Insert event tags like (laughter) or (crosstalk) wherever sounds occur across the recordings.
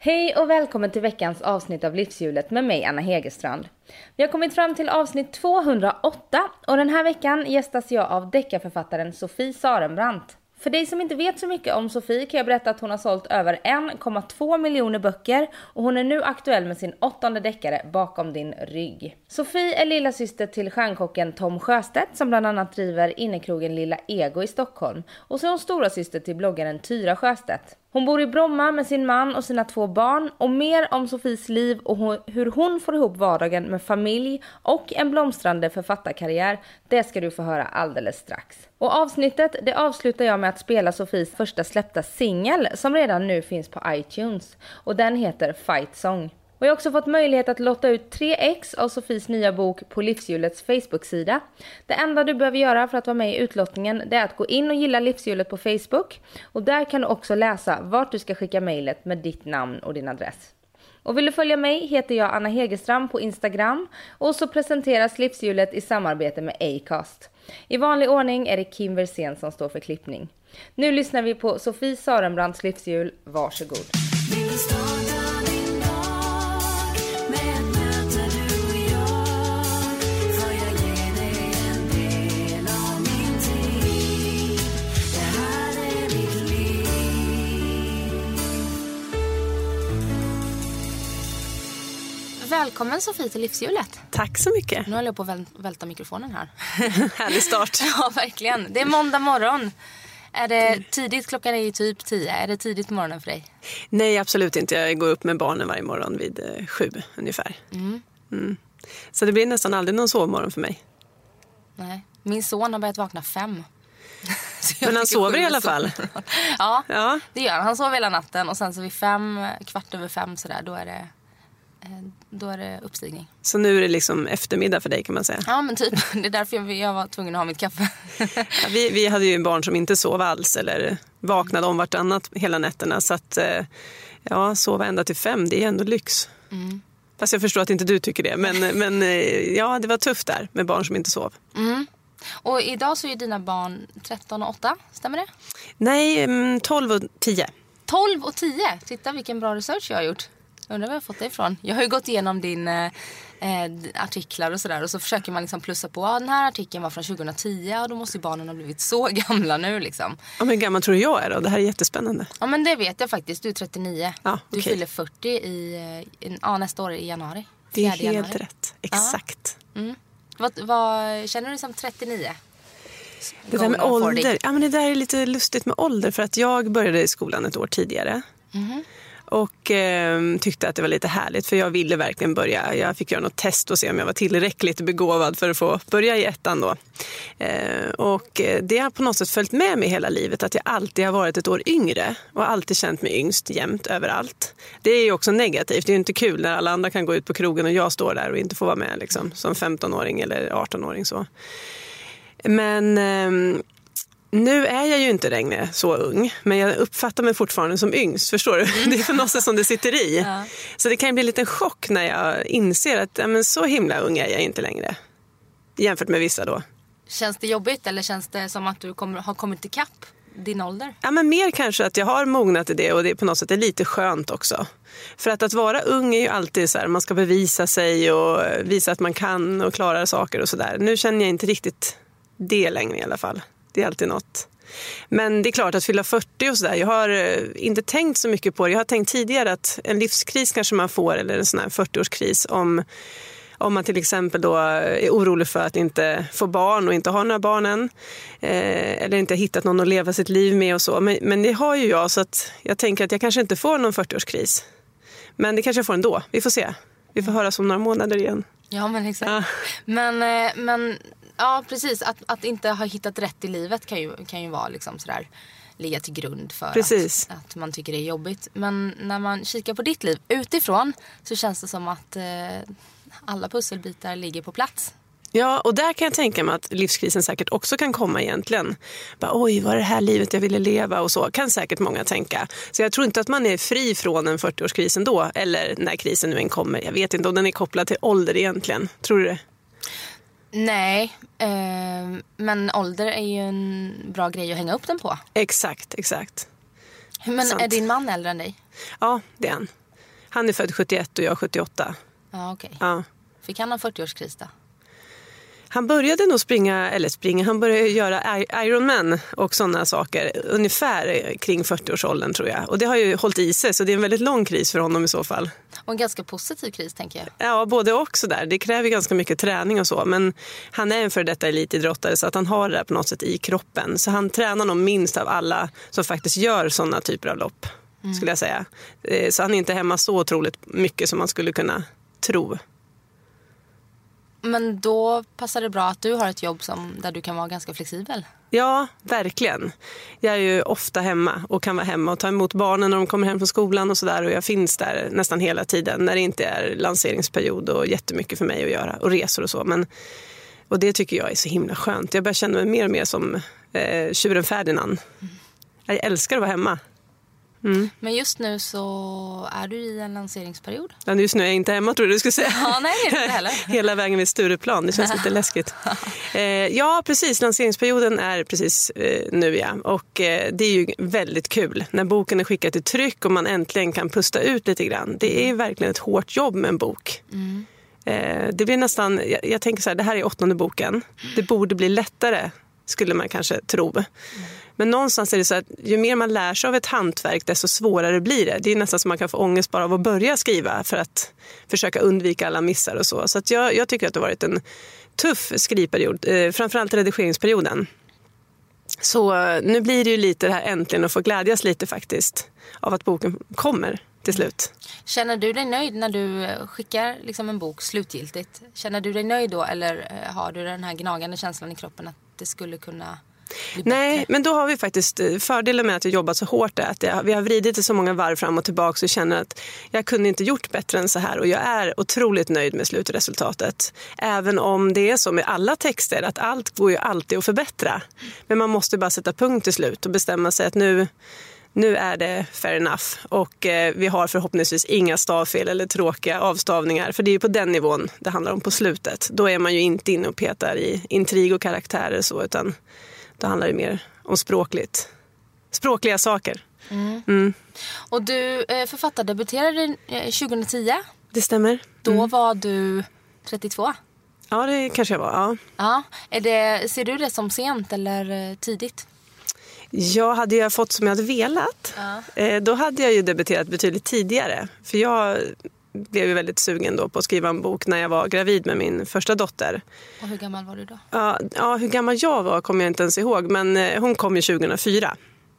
Hej och välkommen till veckans avsnitt av Livshjulet med mig Anna Hegerstrand. Vi har kommit fram till avsnitt 208 och den här veckan gästas jag av deckarförfattaren Sofie Sarenbrant. För dig som inte vet så mycket om Sofie kan jag berätta att hon har sålt över 1,2 miljoner böcker och hon är nu aktuell med sin åttonde deckare Bakom din rygg. Sofie är lilla syster till stjärnkocken Tom Sjöstedt som bland annat driver innekrogen Lilla Ego i Stockholm och så är hon stora syster till bloggaren Tyra Sjöstedt. Hon bor i Bromma med sin man och sina två barn och mer om Sofies liv och hur hon får ihop vardagen med familj och en blomstrande författarkarriär, det ska du få höra alldeles strax. Och avsnittet det avslutar jag med att spela Sofies första släppta singel som redan nu finns på iTunes och den heter Fight Song. Och jag har också fått möjlighet att lotta ut 3 ex av Sofies nya bok på Livshjulets Facebook-sida. Det enda du behöver göra för att vara med i utlottningen det är att gå in och gilla Livshjulet på Facebook. Och där kan du också läsa vart du ska skicka mejlet med ditt namn och din adress. Och vill du följa mig heter jag Anna Hegerstrand på Instagram och så presenteras Livshjulet i samarbete med Acast. I vanlig ordning är det Kim Versén som står för klippning. Nu lyssnar vi på Sofie Sarenbrants livshjul. Varsågod. Välkommen Sofie till Livshjulet. Tack så mycket. Nu håller jag på att välta mikrofonen här. (laughs) Härlig start. (laughs) ja, verkligen. Det är måndag morgon. Är det tidigt? Klockan är ju typ tio. Är det tidigt på morgonen för dig? Nej, absolut inte. Jag går upp med barnen varje morgon vid eh, sju ungefär. Mm. Mm. Så det blir nästan aldrig någon sovmorgon för mig. Nej. Min son har börjat vakna fem. (laughs) Men han sover i alla fall? ja, ja, det gör han. Han sover hela natten och sen så vid fem, kvart över fem sådär, då är det då är det uppstigning. Så nu är det liksom eftermiddag för dig kan man säga? Ja men typ. (laughs) Det är därför jag var tvungen att ha mitt kaffe. ja, vi, vi hade ju barn som inte sov alls eller vaknade om vartannat hela nätterna. Så att eh, ja, sova ända till fem, det är ändå lyx. Mm. Fast jag förstår att inte du tycker det. Men, (laughs) men eh, ja, det var tufft där med barn som inte sov. Mm. Och idag så är dina barn 13 och 8, stämmer det? Nej, 12 mm, och 10. 12 och 10? Titta vilken bra research jag har gjort. Undrar var jag har fått det ifrån. Jag har ju gått igenom din eh, eh, artiklar och sådär och så försöker man liksom plussa på. Den här artikeln var från 2010 och då måste ju barnen ha blivit så (laughs) gamla nu liksom. Ja, men hur gammal tror du jag är då? Det här är jättespännande. Ja men det vet jag faktiskt. Du är 39. Ja, Du fyller 40 i, eh, ja, nästa år i januari. Det är helt januari. rätt. Exakt. Ja. Mm. Vad, vad, känner du som 39? Det där med ålder. Ja, men det där är lite lustigt med ålder för att jag började i skolan ett år tidigare. Mm. Och eh, tyckte att det var lite härligt för jag ville verkligen börja. Jag fick göra något test och se om jag var tillräckligt begåvad för att få börja i ettan då. Eh, och eh, det har på något sätt följt med mig hela livet att jag alltid har varit ett år yngre och alltid känt mig yngst jämt överallt. Det är ju också negativt. Det är ju inte kul när alla andra kan gå ut på krogen och jag står där och inte får vara med liksom, som 15-åring eller 18-åring. så. Men eh, nu är jag ju inte längre så ung, men jag uppfattar mig fortfarande som yngst. Förstår du? Mm. (laughs) Det är för något som det sitter i. Ja. Så det kan bli en liten chock när jag inser att ja, men så himla ung är jag inte längre. Jämfört med vissa då. Känns det jobbigt eller känns det som att du kommer, har kommit ikapp din ålder? Ja, men mer kanske att jag har mognat i det och det är på något sätt är lite skönt också. För att, att vara ung är ju alltid så här, man ska bevisa sig och visa att man kan och klarar saker och sådär. Nu känner jag inte riktigt det längre i alla fall. Det är alltid något. Men det är klart att fylla 40 och sådär, jag har eh, inte tänkt så mycket på det. Jag har tänkt tidigare att en livskris kanske man får, eller en sån här 40-årskris om om man till exempel då är orolig för att inte få barn och inte ha några barn än. Eh, eller inte hittat någon att leva sitt liv med och så. Men, men det har ju jag så att jag tänker att jag kanske inte får någon 40-årskris. Men det kanske jag får ändå. Vi får se. Vi får höra om några månader igen. Ja men exakt. Ja. Men, eh, men Ja, precis. Att, att inte ha hittat rätt i livet kan ju, kan ju vara liksom sådär ligga till grund för att, att, man tycker det är jobbigt. Men när man kikar på ditt liv utifrån så känns det som att eh, alla pusselbitar ligger på plats. Ja, och där kan jag tänka mig att livskrisen säkert också kan komma egentligen. Bara, Oj, var det här livet jag ville leva och så kan säkert många tänka. Så jag tror inte att man är fri från en 40-årskris ändå, eller när krisen nu än kommer. Jag vet inte om den är kopplad till ålder egentligen. Tror du det? Nej, eh, men ålder är ju en bra grej att hänga upp den på. Exakt, exakt. Men Sant. är din man äldre än dig? Ja, det är han. Han är född 71 och jag 78. Ja, okej. Okay. Ja. Fick han en 40-årskris då? Han började nog springa, eller springa, han började göra Ironman och sådana saker ungefär kring 40-årsåldern tror jag. Och det har ju hållit i sig så det är en väldigt lång kris för honom i så fall. Och en ganska positiv kris tänker jag. Ja, både och sådär. Det kräver ganska mycket träning och så. Men han är en för detta elitidrottare så att han har det där på något sätt i kroppen. Så han tränar nog minst av alla som faktiskt gör sådana typer av lopp. Mm. Skulle jag säga. Eh, så han är inte hemma så otroligt mycket som man skulle kunna tro. Men då passar det bra att du har ett jobb som, där du kan vara ganska flexibel. Ja, verkligen. Jag är ju ofta hemma och kan vara hemma och ta emot barnen när de kommer hem från skolan och sådär. Och jag finns där nästan hela tiden när det inte är lanseringsperiod och jättemycket för mig att göra och resor och så. Men, och det tycker jag är så himla skönt. Jag börjar känna mig mer och mer som eh, tjuren Ferdinand. Jag älskar att vara hemma. Mm. Men just nu så är du i en lanseringsperiod. Ja, just nu är jag inte hemma tror du skulle säga. Ja, nej, inte heller. (laughs) Hela vägen vid Stureplan, det känns lite läskigt. (laughs) Eh, ja, precis. Lanseringsperioden är precis eh, nu ja. Och eh, det är ju väldigt kul när boken är skickad till tryck och man äntligen kan pusta ut lite grann. Det är verkligen ett hårt jobb med en bok. Mm. Eh, det blir nästan, jag, jag, tänker så här, det här är åttonde boken. Det borde bli lättare skulle man kanske tro. Mm. Men någonstans är det så att ju mer man lär sig av ett hantverk desto svårare blir det. Det är nästan som man kan få ångest bara av att börja skriva för att försöka undvika alla missar och så. Så jag, jag, tycker att det har varit en tuff skrivperiod, eh, framförallt redigeringsperioden. Så eh, nu blir det ju lite det här äntligen att få glädjas lite faktiskt av att boken kommer till slut. Känner du dig nöjd när du eh, skickar liksom en bok slutgiltigt? Känner du dig nöjd då eller eh, har du den här gnagande känslan i kroppen att det skulle kunna Nej, men då har vi faktiskt eh, fördelen med att jag jobbat så hårt är att jag, vi har vridit det så många varv fram och tillbaka och känner att jag kunde inte gjort bättre än så här och jag är otroligt nöjd med slutresultatet. Även om det är så med alla texter att allt går ju alltid att förbättra. Men man måste bara sätta punkt till slut och bestämma sig att nu nu är det fair enough och eh, vi har förhoppningsvis inga stavfel eller tråkiga avstavningar för det är ju på den nivån det handlar om på slutet. Då är man ju inte inne och petar i intrig och karaktärer och så utan då handlar det mer om språkligt. språkliga saker. Mm. Mm. Och du eh, författardebuterade 2010. Eh, det stämmer. Då mm. var du 32. Ja, det kanske jag var. Ja. Ja. Är det, ser du det som sent eller tidigt? Ja, hade jag fått som jag hade velat, ja. då hade jag ju debuterat betydligt tidigare. För jag blev ju väldigt sugen då på att skriva en bok när jag var gravid med min första dotter. Och hur gammal var du då? Ja, ja hur gammal jag var kommer jag inte ens ihåg. Men eh, hon kom ju 2004.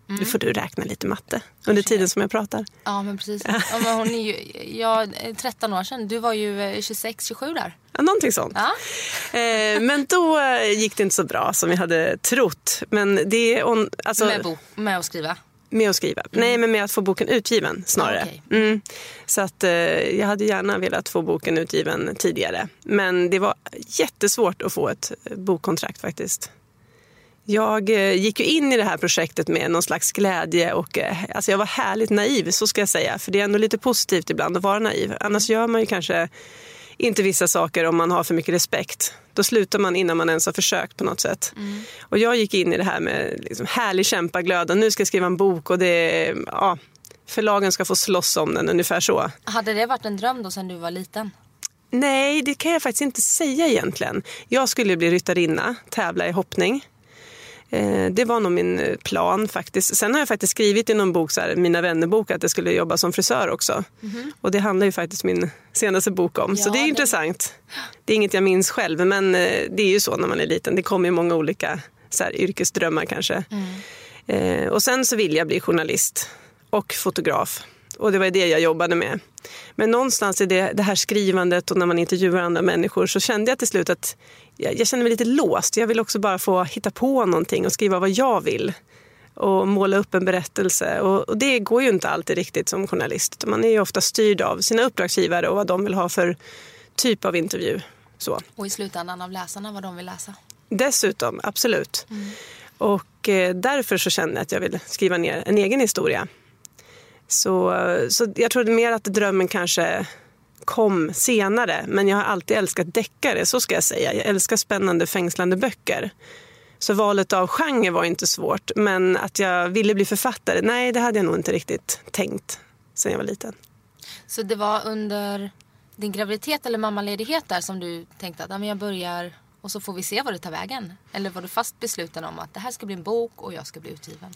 Mm. Nu får du räkna lite matte under tiden som jag pratar. Ja, men precis. Ja, men hon är ju, ja, 13 år sedan. Du var ju 26, eh, 27 där. Ja, någonting sånt. Ja. Eh, men då gick det inte så bra som vi hade trott. Men det, on, alltså, med, bo, med att skriva? Med att skriva. Mm. Nej, men med att få boken utgiven snarare. Ah, okay. mm. Så att eh, jag hade gärna velat få boken utgiven tidigare. Men det var jättesvårt att få ett eh, bokkontrakt faktiskt. Jag eh, gick ju in i det här projektet med någon slags glädje och eh, alltså jag var härligt naiv, så ska jag säga. För det är ändå lite positivt ibland att vara naiv. Annars gör man ju kanske inte vissa saker om man har för mycket respekt. Då slutar man innan man ens har försökt på något sätt. Mm. Och jag gick in i det här med liksom härlig kämpaglöd och nu ska jag skriva en bok och det, ja, förlagen ska få slåss om den, ungefär så. Hade det varit en dröm då sen du var liten? Nej, det kan jag faktiskt inte säga egentligen. Jag skulle bli ryttarinna, tävla i hoppning. Eh, det var nog min eh, plan faktiskt. Sen har jag faktiskt skrivit i någon bok, så här, Mina vännerbok, att jag skulle jobba som frisör också. Mm. Och det handlar ju faktiskt min senaste bok om. Ja, så det är det... intressant. Det är inget jag minns själv, men eh, det är ju så när man är liten. Det kommer ju många olika så här, yrkesdrömmar kanske. Mm. och sen så vill jag bli journalist och fotograf. Och det var det jag jobbade med. Men någonstans i det, det här skrivandet och när man intervjuar andra människor så kände jag till slut att jag, jag kände mig lite låst. Jag vill också bara få hitta på någonting och skriva vad jag vill och måla upp en berättelse. Och, det går ju inte alltid riktigt som journalist. Man är ju ofta styrd av sina uppdragsgivare och vad de vill ha för typ av intervju. Så. Och i slutändan av läsarna vad de vill läsa. Dessutom, absolut. Mm. Och eh, därför så känner jag att jag vill skriva ner en egen historia. Så, så jag trodde mer att drömmen kanske kom senare. Men jag har alltid älskat deckare, så ska jag säga. Jag älskar spännande, fängslande böcker. Så valet av genre var inte svårt. Men att jag ville bli författare, nej det hade jag nog inte riktigt tänkt sen jag var liten. Så det var under din graviditet eller mammaledighet där som du tänkte att jag börjar och så får vi se vad det tar vägen? Eller var du fast besluten om att det här ska bli en bok och jag ska bli utgiven?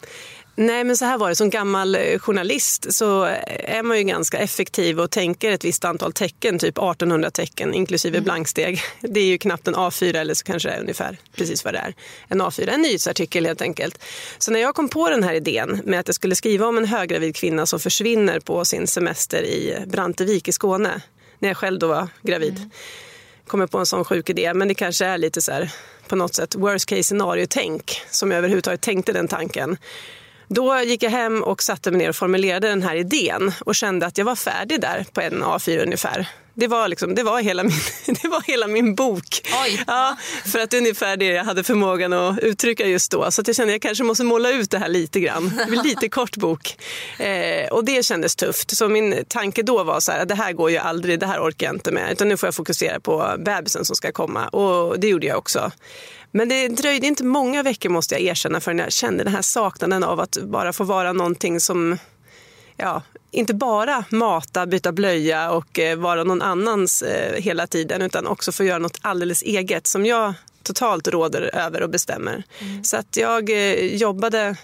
Nej, men så här var det. Som gammal eh, journalist så är man ju ganska effektiv och tänker ett visst antal tecken, typ 1800 tecken inklusive mm. blanksteg. Det är ju knappt en A4 eller så kanske det är ungefär precis vad det är. En A4, en nyhetsartikel helt enkelt. Så när jag kom på den här idén med att jag skulle skriva om en höggravid kvinna som försvinner på sin semester i Brantevik i Skåne, när jag själv då var gravid. Mm kommer på en sån sjuk idé. Men det kanske är lite så här, på något sätt worst case scenario-tänk som jag överhuvudtaget tänkte den tanken. Då gick jag hem och satte mig ner och formulerade den här idén och kände att jag var färdig där på en A4 ungefär. Det var, liksom, det var, hela, min, (laughs) det var hela min bok. Oj. Ja, för att det är ungefär det jag hade förmågan att uttrycka just då. Så att jag kände att jag kanske måste måla ut det här lite grann. Det blir lite (laughs) kort bok. Eh, och det kändes tufft. Så min tanke då var så här, det här går ju aldrig, det här orkar jag inte med. Utan nu får jag fokusera på bebisen som ska komma. Och det gjorde jag också. Men det dröjde inte många veckor måste jag erkänna förrän jag kände den här saknaden av att bara få vara någonting som ja, inte bara mata, byta blöja och eh, vara någon annans eh, hela tiden utan också få göra något alldeles eget som jag totalt råder över och bestämmer. Mm. Så att jag eh, jobbade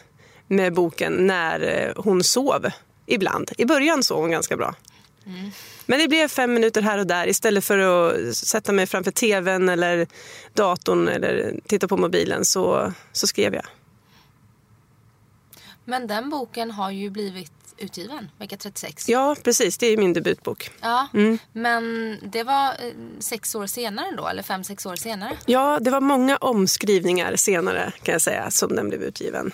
med boken när hon sov ibland. I början sov hon ganska bra. Mm. Men det blev fem minuter här och där istället för att sätta mig framför tvn eller datorn eller titta på mobilen så, så skrev jag. Men den boken har ju blivit utgiven, vecka 36. Ja, precis. Det är min debutbok. Ja, mm. Men det var eh, sex år senare då, eller fem, sex år senare? Ja, det var många omskrivningar senare kan jag säga som den blev utgiven.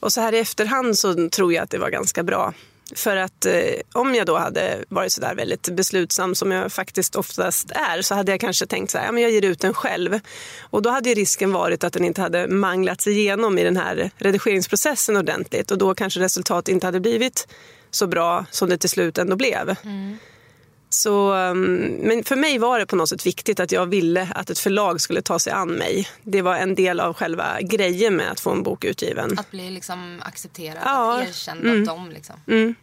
Och så här i efterhand så tror jag att det var ganska bra. För att eh, om jag då hade varit så där väldigt beslutsam som jag faktiskt oftast är så hade jag kanske tänkt så här, ja, men jag ger ut den själv. Och då hade risken varit att den inte hade manglats igenom i den här redigeringsprocessen ordentligt och då kanske resultatet inte hade blivit så bra som det till slut ändå blev. Mm. Så, um, men för mig var det på något sätt viktigt att jag ville att ett förlag skulle ta sig an mig. Det var en del av själva grejen med att få en bok utgiven. Att bli liksom accepterad, ja. att erkänd mm. av dem. Liksom. Mm.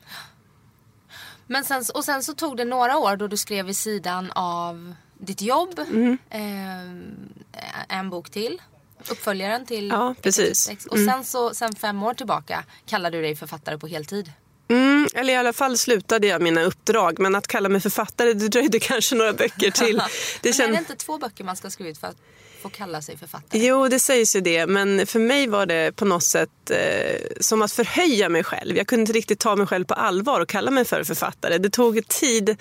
Men sen, och sen så tog det några år då du skrev vid sidan av ditt jobb mm. eh, en bok till. Uppföljaren till Ja, precis. Och sen, mm. så, sen fem år tillbaka kallar du dig författare på heltid. Mm, eller i alla fall slutade jag mina uppdrag. Men att kalla mig författare det dröjde (laughs) kanske några böcker till. (laughs) Det men är det inte två böcker man ska skriva ut för att få kalla sig författare? Jo, det sägs ju det. Men för mig var det på något sätt eh, som att förhöja mig själv. Jag kunde inte riktigt ta mig själv på allvar och kalla mig för författare. Det tog tid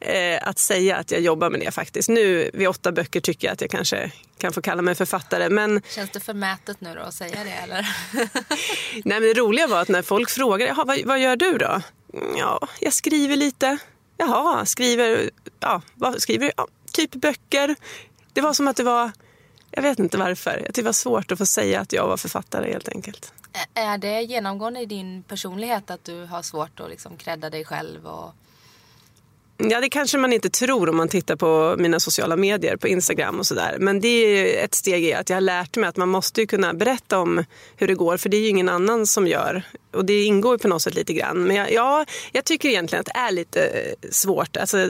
eh, att säga att jag jobbar med det faktiskt. Nu vid åtta böcker tycker jag att jag kanske kan få kalla mig författare. Men... Känns det förmätet nu då att säga det eller? (laughs) Nej men det roliga var att när folk frågade, vad, vad gör du då? Ja, jag skriver lite. Jaha, skriver, ja, vad skriver du? Ja, typ böcker. Det var som att det var, jag vet inte varför. Jag tyckte det var svårt att få säga att jag var författare helt enkelt. Är det genomgående i din personlighet att du har svårt att liksom credda dig själv och Ja, det kanske man inte tror om man tittar på mina sociala medier på Instagram och sådär. Men det är ett steg i att jag har lärt mig att man måste kunna berätta om hur det går för det är ju ingen annan som gör. Och det ingår på något sätt lite grann. Men jag, ja, jag tycker egentligen att det är lite svårt. Alltså,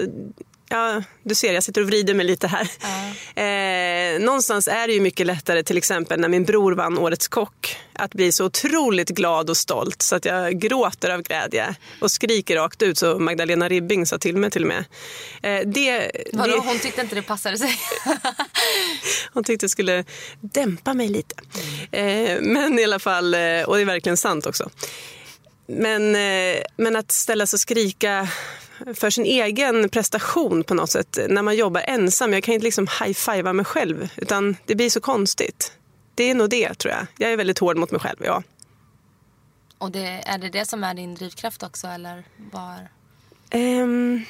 Ja, du ser, jag sitter och vrider mig lite här. Mm. Eh, någonstans är det ju mycket lättare, till exempel när min bror vann Årets kock, att bli så otroligt glad och stolt så att jag gråter av glädje och skriker rakt ut så Magdalena Ribbing sa till mig till och med. Eh, det, Vadå, det... hon tyckte inte det passade sig? (laughs) hon tyckte det skulle dämpa mig lite. Eh, men i alla fall, eh, och det är verkligen sant också. Men, eh, men att ställa sig och skrika för sin egen prestation på något sätt när man jobbar ensam. Jag kan inte liksom high-fivea mig själv utan det blir så konstigt. Det är nog det tror jag. Jag är väldigt hård mot mig själv, ja. Och det, är det det som är din drivkraft också eller var? Um...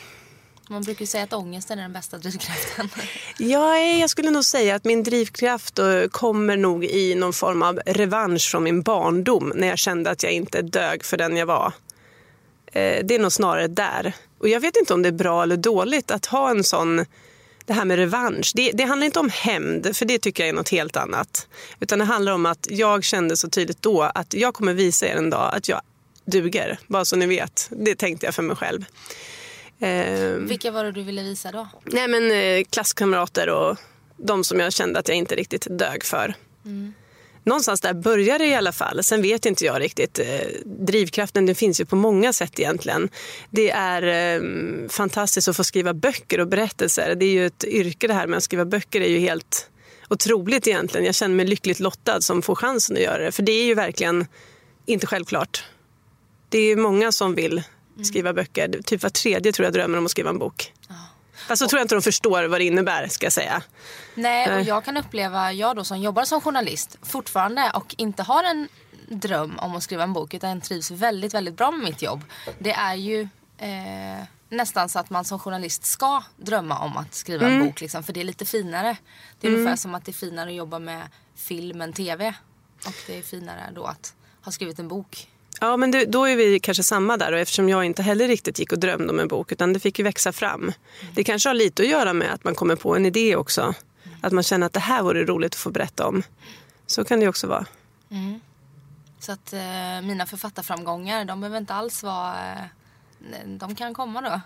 Man brukar ju säga att ångesten är den bästa drivkraften. (laughs) Ja, jag skulle nog säga att min drivkraft kommer nog i någon form av revansch från min barndom när jag kände att jag inte dög för den jag var. Eh, det är nog snarare där. Och jag vet inte om det är bra eller dåligt att ha en sån det här med revansch. Det, det, handlar inte om hämnd, för det tycker jag är något helt annat. Utan det handlar om att jag kände så tydligt då att jag kommer visa er en dag att jag duger. Bara så ni vet. Det tänkte jag för mig själv. Eh, Vilka var det du ville visa då? Nej men eh, klasskamrater och de som jag kände att jag inte riktigt dög för. Mm. Någonstans där började det i alla fall. Sen vet inte jag riktigt. Eh, drivkraften den finns ju på många sätt egentligen. Det är eh, fantastiskt att få skriva böcker och berättelser. Det är ju ett yrke det här med att skriva böcker. är ju helt otroligt egentligen. Jag känner mig lyckligt lottad som får chansen att göra det. För det är ju verkligen inte självklart. Det är många som vill skriva böcker. Typ var tredje tror jag drömmer om att skriva en bok. Fast så tror jag inte de förstår vad det innebär ska jag säga. Nej, och jag kan uppleva, jag då som jobbar som journalist fortfarande och inte har en dröm om att skriva en bok utan trivs väldigt, väldigt bra med mitt jobb. Det är ju eh, nästan så att man som journalist ska drömma om att skriva mm. en bok liksom, för det är lite finare. Det är mm. ungefär som att det är finare att jobba med film än tv. Och det är finare då att ha skrivit en bok. Ja, men det, då är vi kanske samma där och eftersom jag inte heller riktigt gick och drömde om en bok utan det fick ju växa fram. Det kanske har lite att göra med att man kommer på en idé också. Att man känner att det här vore roligt att få berätta om. Så kan det ju också vara. Mm. Så att eh, mina författarframgångar, de behöver inte alls vara eh de kan komma då.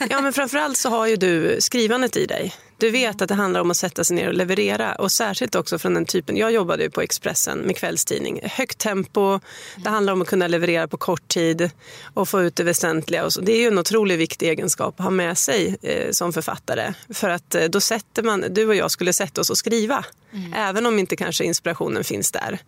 (laughs) ja, men framförallt så har ju du skrivandet i dig. Du vet att det handlar om att sätta sig ner och leverera. Och särskilt också från den typen. Jag jobbade ju på Expressen med kvällstidning. Högt tempo, det handlar om att kunna leverera på kort tid och få ut det väsentliga. Och så. Det är ju en otroligt viktig egenskap att ha med sig eh, som författare. För att eh, då sätter man, du och jag skulle sätta oss och skriva. Mm. Även om inte kanske inspirationen finns där.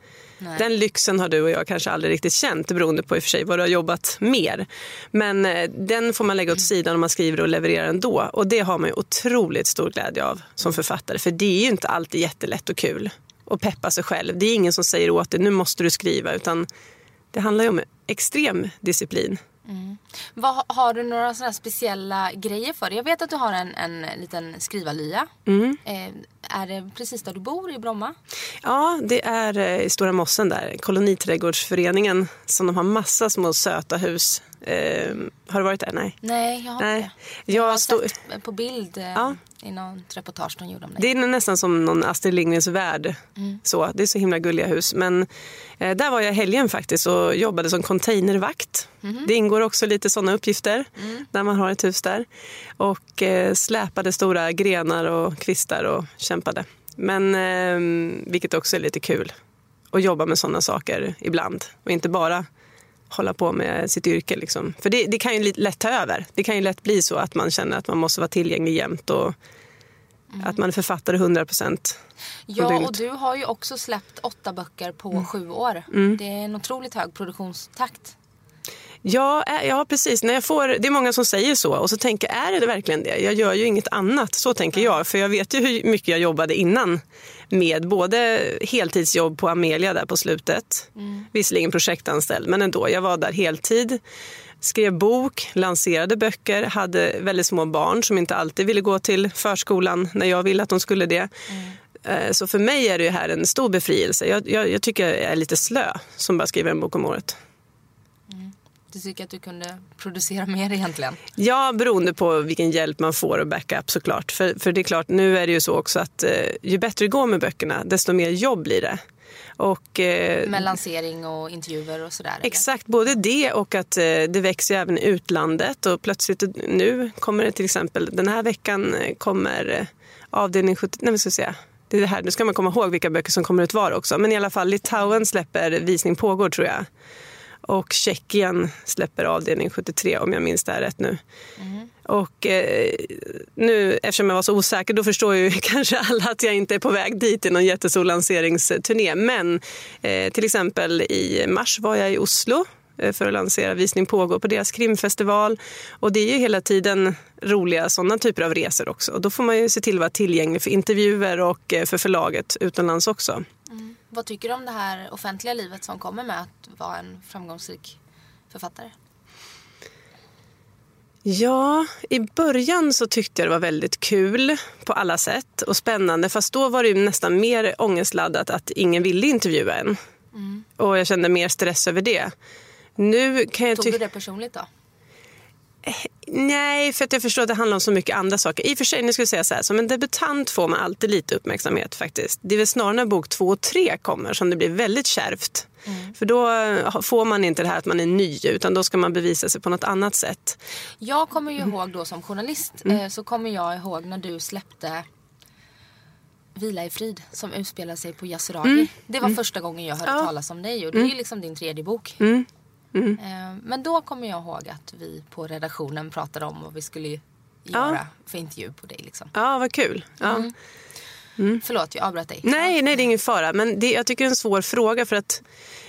Nej. Den lyxen har du och jag kanske aldrig riktigt känt beroende på i och för sig vad du har jobbat mer. Men eh, den får man lägga åt sidan om man skriver och levererar ändå. Och det har man ju otroligt stor glädje av som författare. För det är ju inte alltid jättelätt och kul att peppa sig själv. Det är ingen som säger åt dig nu måste du skriva utan det handlar ju om extrem disciplin. Mm. Vad, har du några sådana speciella grejer för det? Jag vet att du har en, en liten skrivarlya. Mm. Eh, är det precis där du bor i Bromma? Ja, det är eh, i Stora Mossen där. Koloniträdgårdsföreningen som de har massa små söta hus. Eh, har du varit där? Nej. Nej, jag har inte. Jag, jag har sett på bild. Eh, ja i något reportage de gjorde om det. Det är nästan som någon Astrid Lindgrens värld. Mm. Så, det är så himla gulliga hus. Men eh, där var jag helgen faktiskt och jobbade som containervakt. Mm. Det ingår också lite sådana uppgifter mm. när man har ett hus där. Och eh, släpade stora grenar och kvistar och kämpade. Men eh, vilket också är lite kul att jobba med sådana saker ibland och inte bara hålla på med sitt yrke. Liksom. För det, det, kan ju lätt ta över. Det kan ju lätt bli så att man känner att man måste vara tillgänglig jämt och mm. att man är författare 100 procent. Ja, och du har ju också släppt åtta böcker på mm. sju år. Mm. Det är en otroligt hög produktionstakt. Ja, ja, precis. När jag får, det är många som säger så och så tänker är det verkligen det? Jag gör ju inget annat. Så tänker jag. För jag vet ju hur mycket jag jobbade innan med både heltidsjobb på Amelia där på slutet. Mm. Visserligen projektanställd, men ändå. Jag var där heltid. Skrev bok, lanserade böcker, hade väldigt små barn som inte alltid ville gå till förskolan när jag ville att de skulle det. Mm. Så för mig är det här en stor befrielse. Jag, jag, jag tycker jag är lite slö som bara skriver en bok om året. Du tycker att du kunde producera mer egentligen? Ja, beroende på vilken hjälp man får och backup såklart. För, för det är klart, nu är det ju så också att eh, ju bättre det går med böckerna, desto mer jobb blir det. Och, eh, med lansering och intervjuer och sådär? Exakt, eller? både det och att eh, det växer även i utlandet. Och plötsligt nu kommer det till exempel, den här veckan eh, kommer eh, avdelning 70, nej, ska säga, det är det här, nu ska man komma ihåg vilka böcker som kommer ut var också. Men i alla fall, Litauen släpper Visning pågår tror jag. Och Tjeckien släpper avdelning 73 om jag minns det här rätt nu. Mm. Och eh, nu eftersom jag var så osäker då förstår ju (laughs) kanske alla att jag inte är på väg dit i någon jättestor lanseringsturné. Men eh, till exempel i mars var jag i Oslo eh, för att lansera Visning pågår på deras krimfestival. Och det är ju hela tiden roliga sådana typer av resor också. Och då får man ju se till att vara tillgänglig för intervjuer och eh, för förlaget utomlands också. Mm. Vad tycker du om det här offentliga livet som kommer med att vara en framgångsrik författare? Ja, i början så tyckte jag det var väldigt kul på alla sätt och spännande. Fast då var det nästan mer ångestladdat att ingen ville intervjua en. Mm. Och jag kände mer stress över det. Nu kan jag Tog du det personligt då? Nej, för att jag förstår att det handlar om så mycket andra saker. I och för sig, nu ska jag säga så här, som en debutant får man alltid lite uppmärksamhet faktiskt. Det är väl snarare när bok två och tre kommer som det blir väldigt kärvt. Mm. För då får man inte det här att man är ny utan då ska man bevisa sig på något annat sätt. Jag kommer ju ihåg då som journalist mm. Eh, så kommer jag ihåg när du släppte Vila i frid som utspelar sig på Yasuragi. Mm. Det var mm. första gången jag hörde ja. talas om dig och det är ju mm. liksom din tredje bok. Mm. Mm. Eh, men då kommer jag ihåg att vi på redaktionen pratade om vad vi skulle göra ja. för intervju på dig. Liksom. Ja, vad kul. Ja. Mm. Mm. Förlåt, jag avbröt dig. Nej, nej, det är ingen fara. Men det, jag tycker det är en svår fråga för att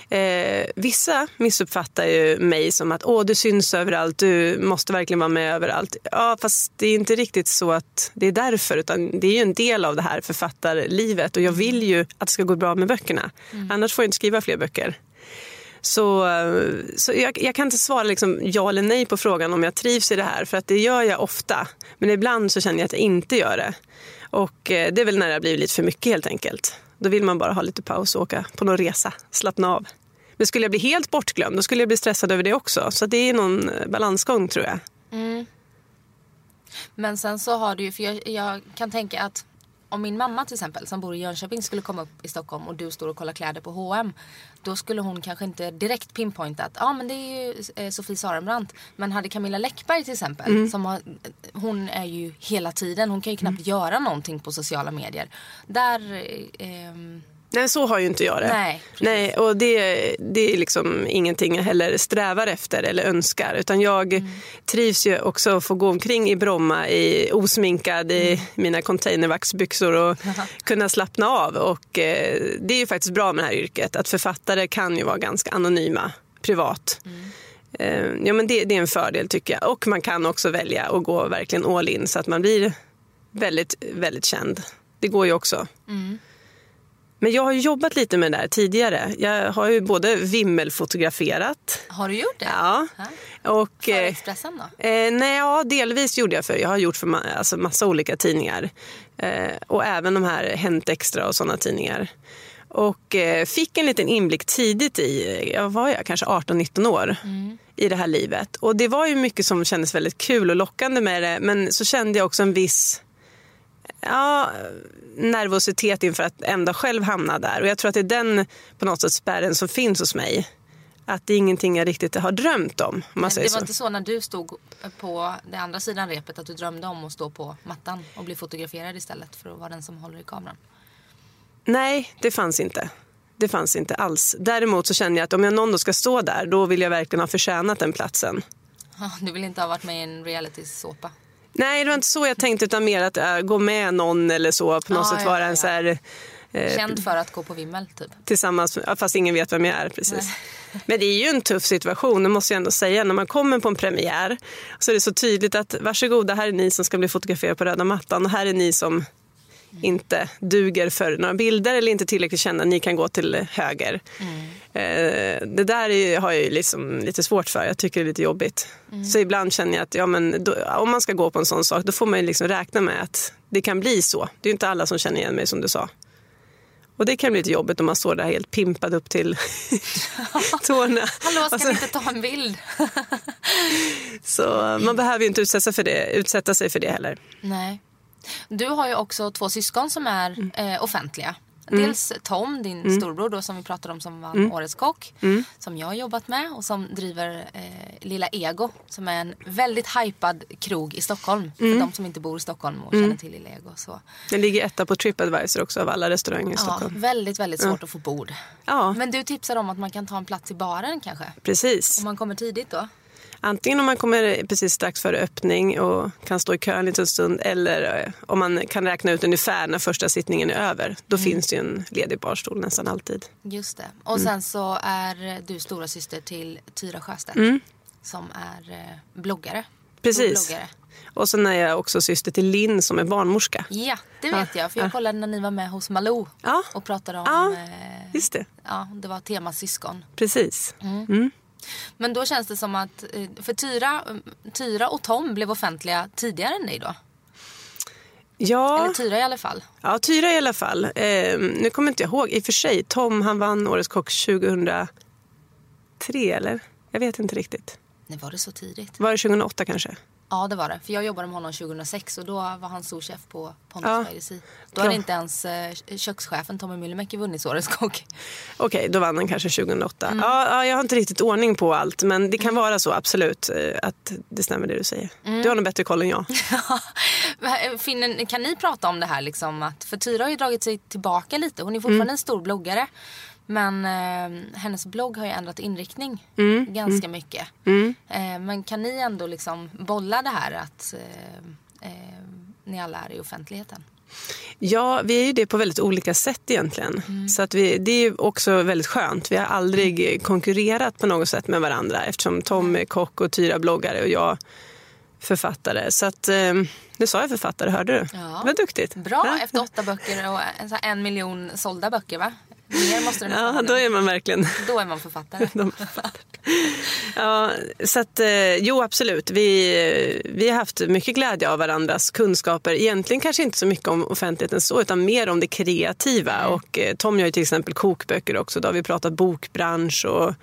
eh, vissa missuppfattar ju mig som att Åh, du syns överallt, du måste verkligen vara med överallt. Ja, fast det är inte riktigt så att det är därför utan det är ju en del av det här författarlivet och jag vill ju att det ska gå bra med böckerna. Mm. Annars får jag inte skriva fler böcker. Så, så jag, jag, kan inte svara liksom ja eller nej på frågan om jag trivs i det här för att det gör jag ofta. Men ibland så känner jag att jag inte gör det. Och eh, det är väl när det har blivit lite för mycket helt enkelt. Då vill man bara ha lite paus och åka på någon resa, slappna av. Men skulle jag bli helt bortglömd då skulle jag bli stressad över det också. Så det är någon balansgång tror jag. Mm. Men sen så har du ju, för jag, jag kan tänka att om min mamma till exempel som bor i Jönköping skulle komma upp i Stockholm och du står och kollar kläder på H&M Då skulle hon kanske inte direkt pinpointa att ah, men det är ju eh, Sofie Sarenbrant. Men hade Camilla Läckberg till exempel, mm. som har, hon är ju hela tiden, hon kan ju knappt mm. göra någonting på sociala medier. Där eh, Nej, så har ju inte jag det. Nej, Nej och det, det är liksom ingenting jag heller strävar efter eller önskar. Utan jag mm. trivs ju också att få gå omkring i Bromma i osminkad mm. i mina containervaxbyxor och (laughs) kunna slappna av. Och eh, det är ju faktiskt bra med det här yrket att författare kan ju vara ganska anonyma privat. Mm. Eh, ja, men det, det, är en fördel tycker jag. Och man kan också välja att gå verkligen all in så att man blir väldigt, väldigt känd. Det går ju också. Mm. Men jag har jobbat lite med det där tidigare. Jag har ju både vimmelfotograferat. Har du gjort det? Ja. Och, för eh, Expressen då? Eh, nej, ja, delvis gjorde jag för. Jag har gjort för ma alltså, massa olika tidningar. Eh, och även de här Hänt Extra och sådana tidningar. Och eh, fick en liten inblick tidigt i, jag var jag kanske 18-19 år, mm. i det här livet. Och det var ju mycket som kändes väldigt kul och lockande med det. Men så kände jag också en viss ja, nervositet inför att ändå själv hamna där. Och jag tror att det är den på något sätt spärren som finns hos mig. Att det är ingenting jag riktigt har drömt om. om man säger det var så. inte så när du stod på den andra sidan repet att du drömde om att stå på mattan och bli fotograferad istället för att vara den som håller i kameran? Nej, det fanns inte. Det fanns inte alls. Däremot så kände jag att om jag någon dag ska stå där då vill jag verkligen ha förtjänat den platsen. (laughs) Du vill inte ha varit med i en reality-såpa? Nej, det var inte så jag tänkte utan mer att äh, gå med någon eller så. På något ah, sätt vara ja, en så här... Eh, Känd för att gå på vimmel typ? Tillsammans, fast ingen vet vem jag är precis. (laughs) Men det är ju en tuff situation, det måste jag ändå säga. När man kommer på en premiär så är det så tydligt att varsågoda, här är ni som ska bli fotograferade på röda mattan och här är ni som inte duger för några bilder eller inte tillräckligt kända, ni kan gå till höger. Mm. Eh, det där är, har jag liksom lite svårt för, jag tycker det är lite jobbigt. Mm. Så ibland känner jag att ja, men då, om man ska gå på en sån sak då får man liksom räkna med att det kan bli så. Det är inte alla som känner igen mig som du sa. Och det kan bli lite jobbigt om man står där helt pimpad upp till (laughs) tårna. Hallå, ska vi inte ta en bild? (laughs) så man behöver ju inte utsätta för det, utsätta sig för det heller. Nej. Du har ju också två syskon som är mm. eh, offentliga. Mm. Dels Tom, din mm. storbror då, som vi pratade om som var mm. Årets kock. Mm. Som jag har jobbat med och som driver eh, Lilla Ego. Som är en väldigt hypad krog i Stockholm. För mm. de som inte bor i Stockholm och känner till Lilla Ego. Så. Den ligger etta på Tripadvisor också av alla restauranger i Stockholm. Ja, väldigt, väldigt svårt att få bord. Ja. Men du tipsar om att man kan ta en plats i baren kanske? Precis. Om man kommer tidigt då? Antingen om man kommer precis strax före öppning och kan stå i kö en liten stund eller eh, om man kan räkna ut ungefär när första sittningen är över. Då mm. finns det ju en ledig barstol nästan alltid. Just det. Och mm. sen så är du stora syster till Tyra Sjöstedt mm. som är eh, bloggare. Precis. Bloggare. Och sen är jag också syster till Linn som är barnmorska. Ja, det vet ja. jag. För jag kollade när ni var med hos Malou ja. och pratade om... Ja, just det. Ja, det var tema syskon. Precis. Mm. Men då känns det som att, eh, för Tyra, Tyra och Tom blev offentliga tidigare än dig då? Ja. Eller Tyra i alla fall. Ja, Tyra i alla fall. Eh, nu kommer inte jag ihåg. I och för sig, Tom han vann Årets kock 2003 eller? Jag vet inte riktigt. Nej, var det så tidigt? Var det 2008 kanske? Ja, det var det. För jag jobbade med honom 2006 och då var han souschef på Pontus ja. Då hade inte ens eh, kökschefen Tommy Myllymäki vunnit Årets kock. Okej, okay, då vann han kanske 2008. Mm. Ja, ja, jag har inte riktigt ordning på allt men det kan mm. vara så absolut eh, att det stämmer det du säger. Mm. Du har nog bättre koll än jag. (laughs) Finnen, kan ni prata om det här liksom att, för Tyra har ju dragit sig tillbaka lite. Hon är fortfarande mm. en stor bloggare. Men eh, hennes blogg har ju ändrat inriktning mm. ganska mm. mycket. Mm. Eh, men kan ni ändå liksom bolla det här att eh, eh, ni alla är i offentligheten? Ja, vi är ju det på väldigt olika sätt egentligen. Mm. Så att vi, det är också väldigt skönt. Vi har aldrig konkurrerat på något sätt med varandra eftersom Tom är kock och Tyra bloggare och jag författare. Så att, eh, nu sa jag författare, hörde du? Ja. Det var duktigt. Bra, ja. efter åtta böcker och en, en miljon sålda böcker va? Mer måste Ja, då är man verkligen... Då är man författare. (laughs) ja, så att, eh, jo absolut. Vi, vi har haft mycket glädje av varandras kunskaper. Egentligen kanske inte så mycket om offentligheten så, utan mer om det kreativa. Mm. Och eh, Tom gör ju till exempel kokböcker också. Då har vi pratat bokbransch och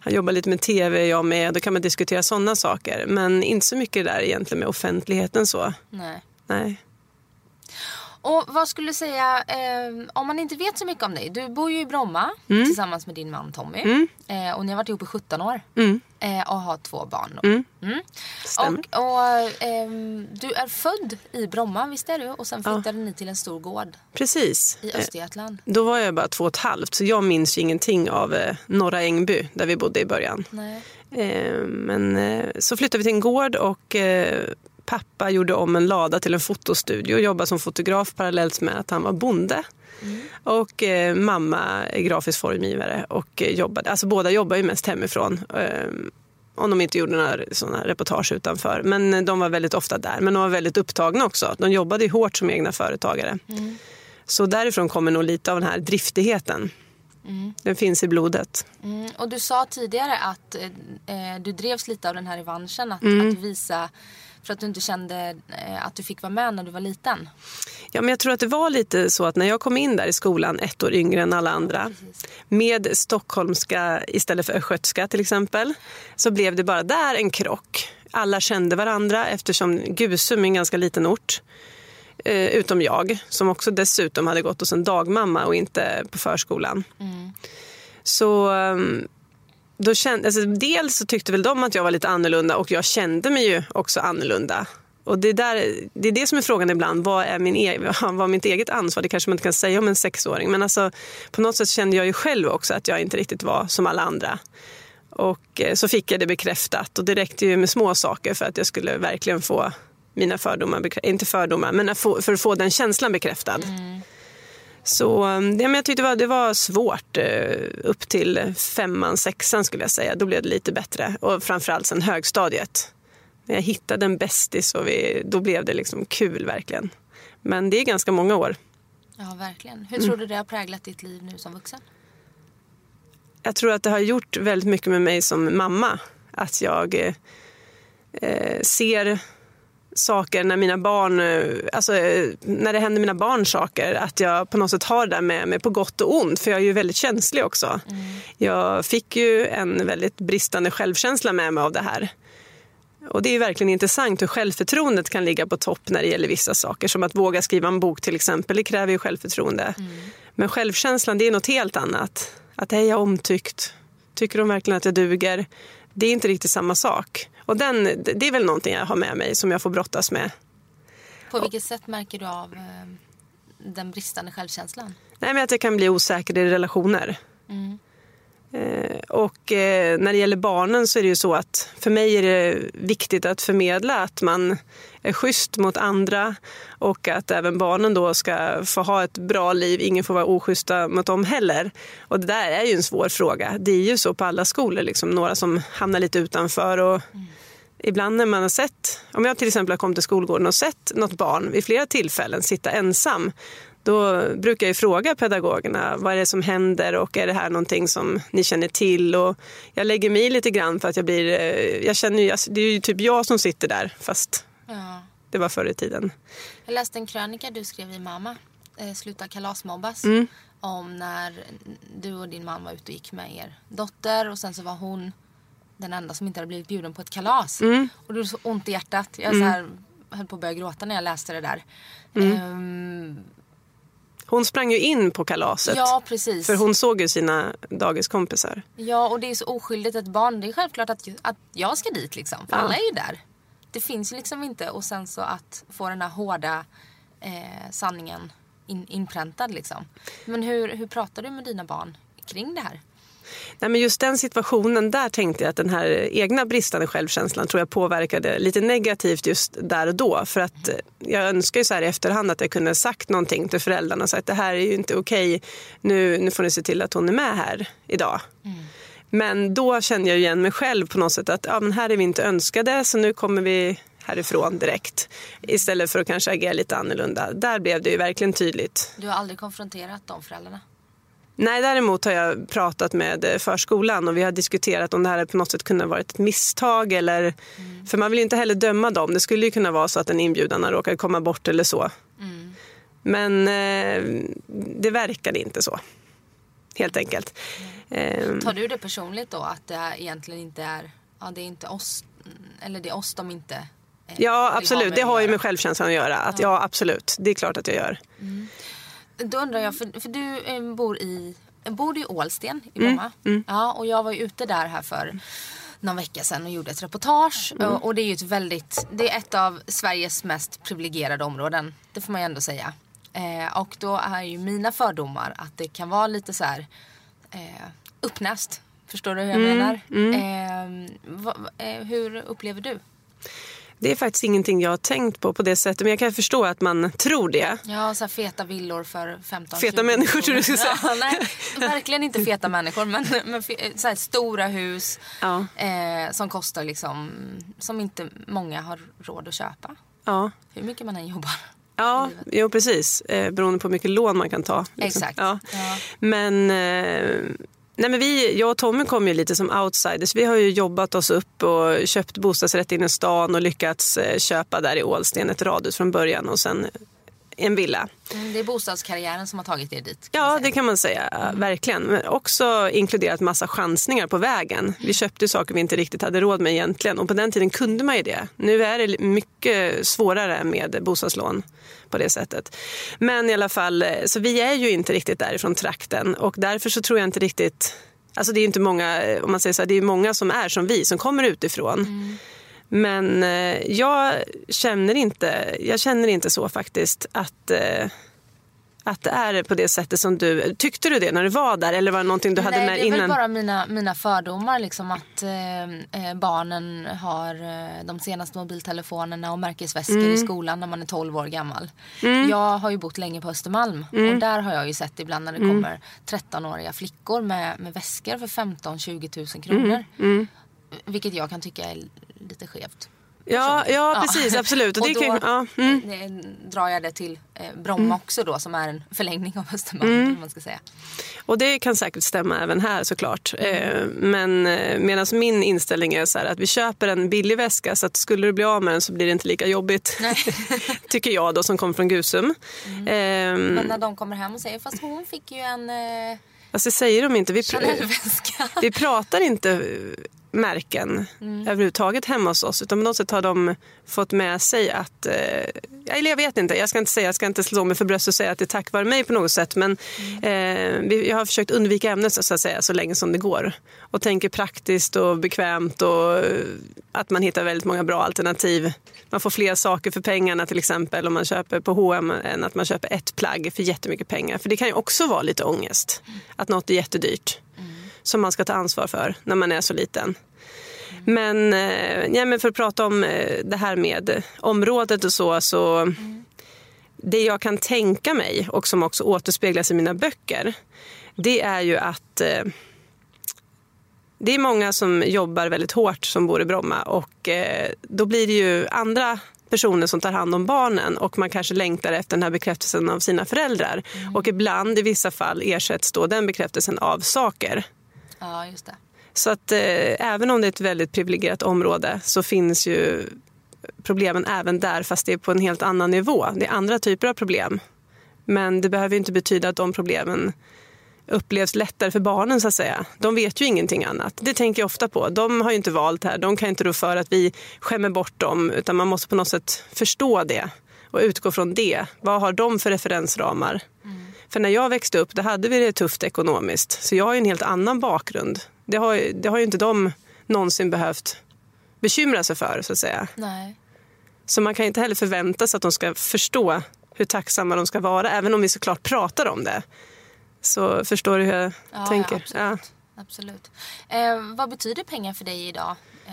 han jobbar lite med tv, jag med. Då kan man diskutera sådana saker. Men inte så mycket där egentligen med offentligheten så. Nej. Nej. Och vad skulle du säga, eh, om man inte vet så mycket om dig. Du bor ju i Bromma mm. tillsammans med din man Tommy. Mm. Eh, och ni har varit ihop i 17 år. Mm. Eh, och har två barn. Mm. Mm. Och, och ehm, du är född i Bromma, visst är du? Och sen flyttade ja. ni till en stor gård. Precis. I Östergötland. då var jag bara två och ett halvt så jag minns ju ingenting av eh, Norra Ängby där vi bodde i början. Nej. Ehm, men eh, så flyttade vi till en gård och eh, pappa gjorde om en lada till en fotostudio och jobbade som fotograf parallellt med att han var bonde. Mm. Och eh, mamma är grafisk formgivare och eh, jobbade, alltså båda jobbar ju mest hemifrån. Eh, om de inte gjorde några såna reportage utanför. Men de var väldigt ofta där. Men de var väldigt upptagna också. De jobbade ju hårt som egna företagare. Mm. Så därifrån kommer nog lite av den här driftigheten. Mm. Den finns i blodet. Mm. Och du sa tidigare att eh, du drevs lite av den här revanschen. Att, mm. att visa för att du inte kände eh, att du fick vara med när du var liten? Ja, men jag tror att det var lite så att när jag kom in där i skolan ett år yngre än alla andra med stockholmska istället för östgötska till exempel så blev det bara där en krock. Alla kände varandra eftersom Gusum är en ganska liten ort. Eh, utom jag som också dessutom hade gått hos en dagmamma och inte på förskolan. Mm. Så um, då kände, alltså, dels så tyckte väl de att jag var lite annorlunda och jag kände mig ju också annorlunda. Och det, där, det är det som är frågan ibland. Vad är, min e (laughs) vad är mitt eget ansvar? Det kanske man inte kan säga om en sexåring. Men alltså, på något sätt kände jag ju själv också att jag inte riktigt var som alla andra. Och eh, så fick jag det bekräftat. Och det räckte ju med små saker för att jag skulle verkligen få mina fördomar, inte fördomar, men för att få den känslan bekräftad. Mm. Så ja, men jag tyckte det var, det var svårt eh, upp till femman, sexan skulle jag säga. Då blev det lite bättre. Och framförallt sen högstadiet. När jag hittade en bästis och vi, då blev det liksom kul verkligen. Men det är ganska många år. Ja, verkligen. Hur tror du det har präglat ditt liv nu som vuxen? Jag tror att det har gjort väldigt mycket med mig som mamma. Att jag eh, ser saker när mina barn, eh, alltså eh, när det händer mina barn saker, att jag på något sätt har det med mig på gott och ont, för jag är ju väldigt känslig också. Mm. Jag fick ju en väldigt bristande självkänsla med mig av det här. Och det är verkligen intressant hur självförtroendet kan ligga på topp när det gäller vissa saker. Som att våga skriva en bok till exempel, det kräver ju självförtroende. Mm. Men självkänslan det är något helt annat. Att är jag omtyckt? Tycker de verkligen att jag duger? Det är inte riktigt samma sak. Och den, det är väl någonting jag har med mig som jag får brottas med. På vilket sätt märker du av eh, den bristande självkänslan? Nej, men att jag kan bli osäker i relationer. Mm. Eh, och eh, när det gäller barnen så är det ju så att för mig är det viktigt att förmedla att man är schysst mot andra och att även barnen då ska få ha ett bra liv. Ingen får vara oschyssta mot dem heller. Och det där är ju en svår fråga. Det är ju så på alla skolor, liksom, några som hamnar lite utanför. Och mm. Ibland när man har sett, om jag till exempel har kommit till skolgården och sett något barn vid flera tillfällen sitta ensam då brukar jag fråga pedagogerna vad är det som händer och är det här någonting som ni känner till? Och jag lägger mig lite grann för att jag blir, eh, jag känner det är ju typ jag som sitter där fast ja. det var förr i tiden. Jag läste en krönika du skrev i Mamma, eh, Sluta kalasmobbas. Mm. Om när du och din man var ute och gick med er dotter och sen så var hon den enda som inte hade blivit bjuden på ett kalas. Mm. Och det var så ont i hjärtat. Jag så här, höll på att börja gråta när jag läste det där. Um, hon sprang ju in på kalaset. Ja, precis. För hon såg ju sina dagiskompisar. Ja, och det är så oskyldigt ett barn. Det är självklart att, att jag ska dit liksom. För ja. alla är ju där. Det finns ju liksom inte. Och sen så att få den här hårda eh, sanningen in, inpräntad liksom. Men hur, hur pratar du med dina barn kring det här? Nej, men just den situationen, där tänkte jag att den här egna bristande självkänslan tror jag påverkade lite negativt just där och då. För att jag önskar ju så här i efterhand att jag kunde sagt någonting till föräldrarna. Så att det här är ju inte okej. Nu, nu får ni se till att hon är med här idag. Mm. Men då kände jag igen mig själv på något sätt att ja, men här är vi inte önskade så nu kommer vi härifrån direkt. Istället för att kanske agera lite annorlunda. Där blev det ju verkligen tydligt. Du har aldrig konfronterat de föräldrarna? Nej, däremot har jag pratat med eh, förskolan och vi har diskuterat om det här på något sätt kunde ha varit ett misstag. Eller, mm. För man vill ju inte heller döma dem. Det skulle ju kunna vara så att en inbjudan har råkat komma bort eller så. Mm. Men eh, det verkade inte så. Helt enkelt. Mm. Tar du det personligt då att det egentligen inte är, ja, det är inte oss, eller det är oss de inte eh, Ja absolut, det har ju med självkänslan att göra. Att, ja. ja absolut, det är klart att jag gör. Mm. Då undrar jag, för, för du eh, bor i bor i Ålsten i Bromma? Mm, mm. Ja, och jag var ju ute där här för någon vecka sedan och gjorde ett reportage. Mm. Och det är ju ett väldigt, det är ett av Sveriges mest privilegierade områden. Det får man ju ändå säga. Eh, och då är ju mina fördomar att det kan vara lite så här eh, uppnäst. Förstår du hur jag mm, menar? Mm. Eh, va, eh, hur upplever du? Det är faktiskt ingenting jag har tänkt på på det sättet. Men jag kan förstå att man tror det. Ja, så feta villor för 15 Feta människor tror du skulle (laughs) säga. Ja, nej, verkligen inte feta människor. Men, men så stora hus ja. eh, som kostar liksom, som inte många har råd att köpa. Ja. Hur mycket man än jobbar. Ja, jo, precis. Eh, beroende på hur mycket lån man kan ta. Liksom. Exakt. Ja. ja. Men eh, Nej, men vi, jag och Tommy kom ju lite som outsiders. Vi har ju jobbat oss upp och köpt bostadsrätt inne i stan och lyckats eh, köpa där i Ålsten ett radhus från början och sen en villa. Mm, det är bostadskarriären som har tagit er dit? Ja, det kan man säga. Mm. Verkligen. Men också inkluderat massa chansningar på vägen. Vi köpte saker vi inte riktigt hade råd med egentligen och på den tiden kunde man ju det. Nu är det mycket svårare med bostadslån på det sättet. Men i alla fall, eh, så vi är ju inte riktigt därifrån trakten och därför så tror jag inte riktigt Alltså det är inte många, eh, om man säger så här, det är många som är som vi, som kommer utifrån. Mm. Men eh, jag känner inte, jag känner inte så faktiskt att eh, att det är på det sättet som du... Tyckte du det när du var där eller var det någonting du hade med innan? det är väl bara mina, mina fördomar liksom att eh, eh barnen har de senaste mobiltelefonerna och märkesväskor mm. i skolan när man är 12 år gammal. Mm. Jag har ju bott länge på Östermalm mm. och där har jag ju sett ibland när det mm. kommer 13-åriga flickor med, med väskor för 15-20 000 kronor. Mm. Mm. Vilket jag kan tycka är lite skevt. Ja, ja, precis. Absolut. (laughs) Och, och då kan, ja, mm. drar jag det till eh, Bromma mm. också då som är en förlängning av Östermalm. Mm. Man ska säga. Och det kan säkert stämma även här såklart. Eh, men eh, medan min inställning är så här att vi köper en billig väska så att skulle du bli av med den så blir det inte lika jobbigt. (laughs) Tycker jag då som kommer från Gusum. Mm. Eh, men när de kommer hem och säger fast hon fick ju en eh, Alltså säger de inte. Vi, pr vi pratar inte märken mm. överhuvudtaget hemma hos oss. Utan på något sätt har de fått med sig att, eh, eller jag vet inte, jag ska inte säga, jag ska inte slå mig för bröstet och säga att det är tack vare mig på något sätt. Men mm. eh, jag har försökt undvika ämnet så att säga så länge som det går. Och tänker praktiskt och bekvämt och att man hittar väldigt många bra alternativ. Man får fler saker för pengarna till exempel om man köper på H&M än att man köper ett plagg för jättemycket pengar. För det kan ju också vara lite ångest, mm. att något är jättedyrt. Mm som man ska ta ansvar för när man är så liten. Men, eh, ja, men för att prata om eh, det här med området och så, så det jag kan tänka mig och som också återspeglas i mina böcker, det är ju att eh, det är många som jobbar väldigt hårt som bor i Bromma och då blir det ju andra personer som tar hand om barnen och man kanske längtar efter den här bekräftelsen av sina föräldrar. Mm. Och ibland i vissa fall ersätts då den bekräftelsen av saker. Ja, just det. Så att eh, även om det är ett väldigt privilegierat område så finns ju problemen även där fast det är på en helt annan nivå. Det är andra typer av problem. Men det behöver inte betyda att de problemen upplevs lättare för barnen så att säga. De vet ju ingenting annat. Det tänker jag ofta på. De har ju inte valt här. De kan inte rå för att vi skämmer bort dem utan man måste på något sätt förstå det och utgå från det. Vad har de för referensramar? Mm. För när jag växte upp då hade vi det tufft ekonomiskt så jag har en helt annan bakgrund. Det har, det har ju inte de någonsin behövt bekymra sig för så att säga. Nej. Så man kan inte heller förvänta sig att de ska förstå hur tacksamma de ska vara även om vi såklart pratar om det. Så förstår du hur jag ja, tänker? Ja, absolut. Ja. absolut. Eh, vad betyder pengar för dig idag eh,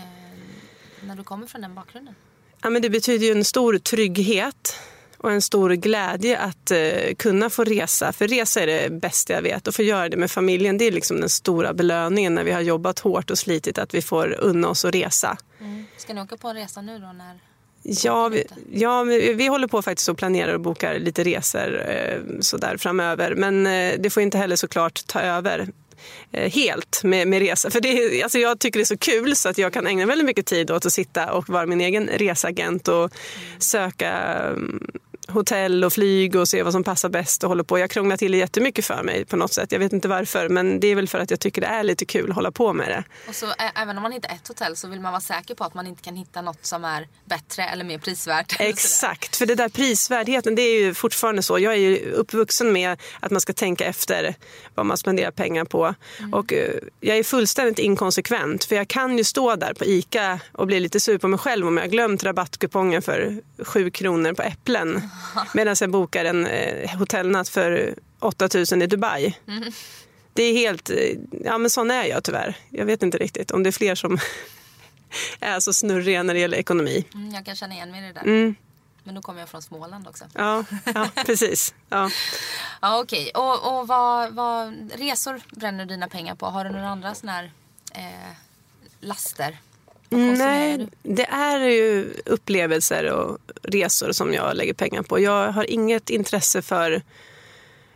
när du kommer från den bakgrunden? Ja, men det betyder ju en stor trygghet och en stor glädje att eh, kunna få resa. För resa är det bästa jag vet. Och få göra det med familjen det är liksom den stora belöningen när vi har jobbat hårt och slitit att vi får unna oss att resa. Mm. Ska ni åka på en resa nu då? När... Ja, vi, ja vi, vi, håller på faktiskt och planerar och bokar lite resor eh, sådär framöver. Men eh, det får inte heller såklart ta över eh, helt med, med resa. För det, alltså jag tycker det är så kul så att jag kan ägna väldigt mycket tid åt att sitta och vara min egen resagent och söka mm, hotell och flyg och se vad som passar bäst och håller på. Jag krånglar till det jättemycket för mig på något sätt. Jag vet inte varför men det är väl för att jag tycker det är lite kul att hålla på med det. Och så även om man hittar ett hotell så vill man vara säker på att man inte kan hitta något som är bättre eller mer prisvärt. (laughs) Exakt, för det där prisvärdheten det är ju fortfarande så. Jag är ju uppvuxen med att man ska tänka efter vad man spenderar pengar på. Mm. Och uh, jag är fullständigt inkonsekvent för jag kan ju stå där på ICA och bli lite sur på mig själv om jag har glömt rabattkupongen för sju kronor på äpplen. (laughs) Medan jag bokar en eh, hotellnatt för 8000 i Dubai. Mm. Det är helt, eh, ja men sån är jag tyvärr. Jag vet inte riktigt om det är fler som (laughs) är så snurriga när det gäller ekonomi. Mm, jag kan känna igen mig i det där. Mm. Men då kommer jag från Småland också. Ja, ja (laughs) precis. Ja. ja, Okej, okay. och, och vad, vad, resor bränner du dina pengar på? Har du några andra sådana här eh, laster? Nej, det är ju upplevelser och resor som jag lägger pengar på. Jag har inget intresse för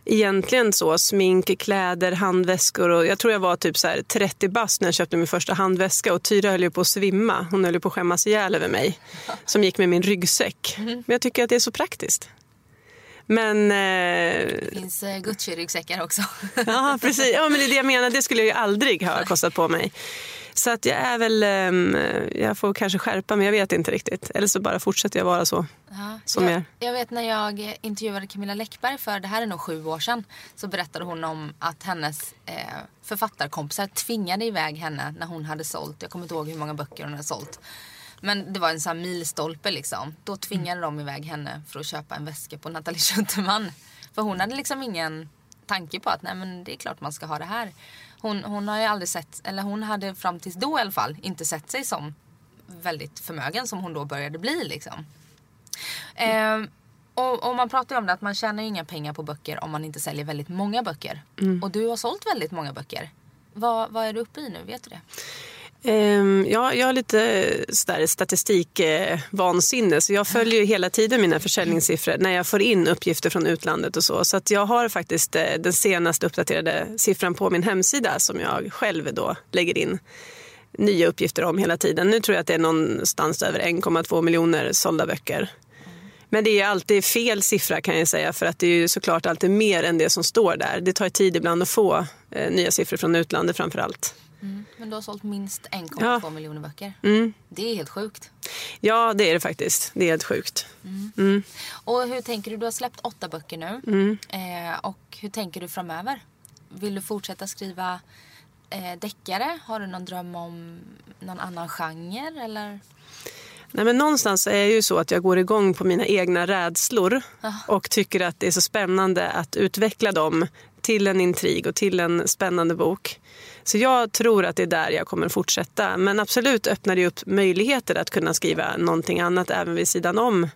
egentligen så smink, kläder, handväskor och jag tror jag var typ så 30 bast när jag köpte min första handväska och Tyra höll ju på att svimma. Hon höll på att skämmas ihjäl över mig som gick med min ryggsäck. Mm. Men jag tycker att det är så praktiskt. Men, eh... Det finns eh, Gucci-ryggsäckar också. ja, precis. Ja, men det är det jag menar. Det skulle jag ju aldrig ha kostat på mig. Så att jag är väl, um, jag får kanske skärpa mig, jag vet inte riktigt. Eller så bara fortsätter jag vara så. Ja, som jag, jag vet när jag intervjuade Camilla Läckberg för, det här är nog sju år sedan, så berättade hon om att hennes eh, författarkompisar tvingade iväg henne när hon hade sålt, jag kommer inte ihåg hur många böcker hon hade sålt. Men det var en sån här milstolpe liksom. Då tvingade mm. de iväg henne för att köpa en väska på Nathalie Schutterman. För hon hade liksom ingen tanke på att nej men det är klart man ska ha det här. Hon, hon har ju aldrig sett, eller hon hade fram tills då i alla fall inte sett sig som väldigt förmögen som hon då började bli liksom. Mm. Eh, och, och, man pratar ju om det att man tjänar ju inga pengar på böcker om man inte säljer väldigt många böcker. Mm. Och du har sålt väldigt många böcker. Vad, vad är du uppe i nu? Vet du det? Ehm, ja, jag har lite eh, sådär statistikvansinne så jag följer ju hela tiden mina försäljningssiffror när jag får in uppgifter från utlandet och så. Så att jag har faktiskt eh, den senaste uppdaterade siffran på min hemsida som jag själv då lägger in nya uppgifter om hela tiden. Nu tror jag att det är någonstans över 1,2 miljoner sålda böcker. Men det är alltid fel siffra kan jag säga för att det är ju såklart alltid mer än det som står där. Det tar tid ibland att få eh, nya siffror från utlandet framför allt. Mm. Men du har sålt minst 1,2 ja. miljoner böcker. Mm. Det är helt sjukt. Ja, det är det faktiskt. Det är helt sjukt. Mm. mm. Och hur tänker du? Du har släppt åtta böcker nu. Mm. Eh, och hur tänker du framöver? Vill du fortsätta skriva eh, deckare? Har du någon dröm om någon annan genre? Eller? Nej, men någonstans är det ju så att jag går igång på mina egna rädslor och tycker att det är så spännande att utveckla dem till en intrig och till en spännande bok. Så jag tror att det är där jag kommer fortsätta. Men absolut öppnar det upp möjligheter att kunna skriva någonting annat även vid sidan om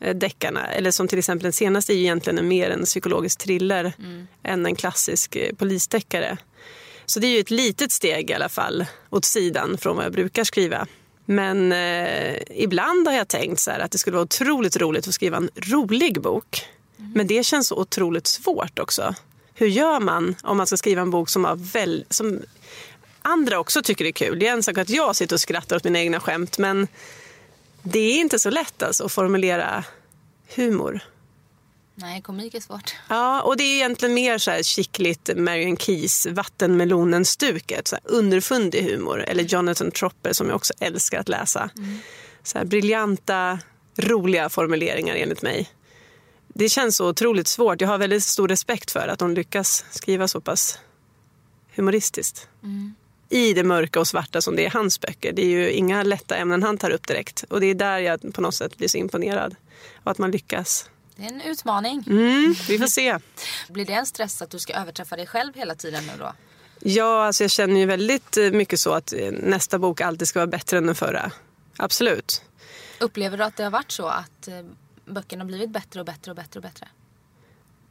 eh, deckarna. Eller som till exempel den senaste är egentligen mer en psykologisk thriller mm. än en klassisk eh, polisdeckare. Så det är ju ett litet steg i alla fall åt sidan från vad jag brukar skriva. Men eh, ibland har jag tänkt så att det skulle vara otroligt roligt att skriva en rolig bok. Mm. Men det känns så otroligt svårt också hur gör man om man ska skriva en bok som, har väl, som andra också tycker är kul? Det är en sak att jag sitter och skrattar åt mina egna skämt men det är inte så lätt alltså, att formulera humor. Nej, komik är svårt. Ja, och det är egentligen mer så här skickligt Marion Keys vattenmelonen-stuket. Så underfundig humor. Eller Jonathan Tropper som jag också älskar att läsa. Mm. Så här briljanta, roliga formuleringar enligt mig. Det känns så otroligt svårt. Jag har väldigt stor respekt för att hon lyckas skriva så pass humoristiskt. Mm. I det mörka och svarta som det är hans böcker. Det är ju inga lätta ämnen han tar upp direkt. Och det är där jag på något sätt blir så imponerad. Och att man lyckas. Det är en utmaning. Mm, vi får se. Blir det en stress att du ska överträffa dig själv hela tiden nu då? Ja, alltså jag känner ju väldigt eh, mycket så att eh, nästa bok alltid ska vara bättre än den förra. Absolut. Upplever du att det har varit så att eh, böckerna har blivit bättre och bättre och bättre och bättre?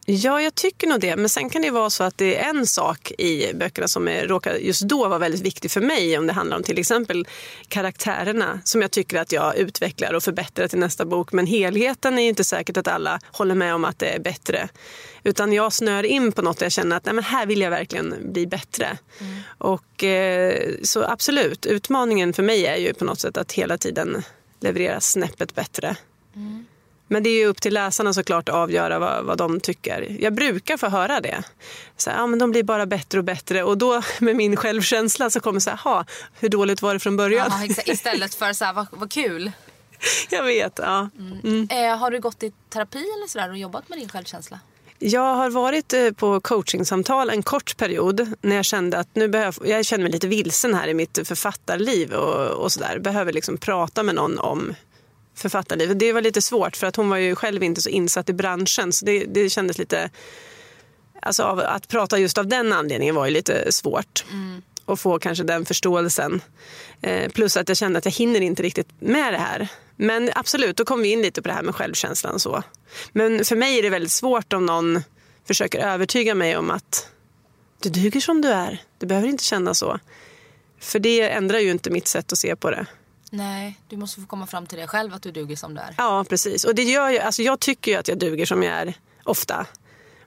Ja, jag tycker nog det. Men sen kan det vara så att det är en sak i böckerna som är, råkar just då vara väldigt viktig för mig. Om det handlar om till exempel karaktärerna som jag tycker att jag utvecklar och förbättrar till nästa bok. Men helheten är inte säkert att alla håller med om att det är bättre. Utan jag snör in på något och jag känner att nej, men här vill jag verkligen bli bättre. Mm. Och eh, Så absolut, utmaningen för mig är ju på något sätt att hela tiden leverera snäppet bättre. Mm. Men det är ju upp till läsarna såklart att avgöra vad, vad de tycker. Jag brukar få höra det. Så här, ja, men de blir bara bättre och bättre. Och då med min självkänsla så kommer så här, hur dåligt var det från början? Ja, istället för så här, vad, vad kul. (laughs) Jag vet, ja. Mm. Mm. Eh, har du gått i terapi eller så där och jobbat med din självkänsla? Jag har varit eh, på coachingsamtal en kort period när jag kände att nu behöver, jag känner mig lite vilsen här i mitt författarliv och, och sådär. Behöver liksom prata med någon om författarlivet. Det var lite svårt för att hon var ju själv inte så insatt i branschen så det, det kändes lite... Alltså av, att prata just av den anledningen var ju lite svårt. Mm. Och få kanske den förståelsen. Eh, plus att jag kände att jag hinner inte riktigt med det här. Men absolut, då kom vi in lite på det här med självkänslan. Så. Men för mig är det väldigt svårt om någon försöker övertyga mig om att du duger som du är. Du behöver inte känna så. För det ändrar ju inte mitt sätt att se på det. Nej, du måste få komma fram till det själv att du duger som du är. Ja, precis. Och det gör jag, alltså jag tycker ju att jag duger som jag är ofta.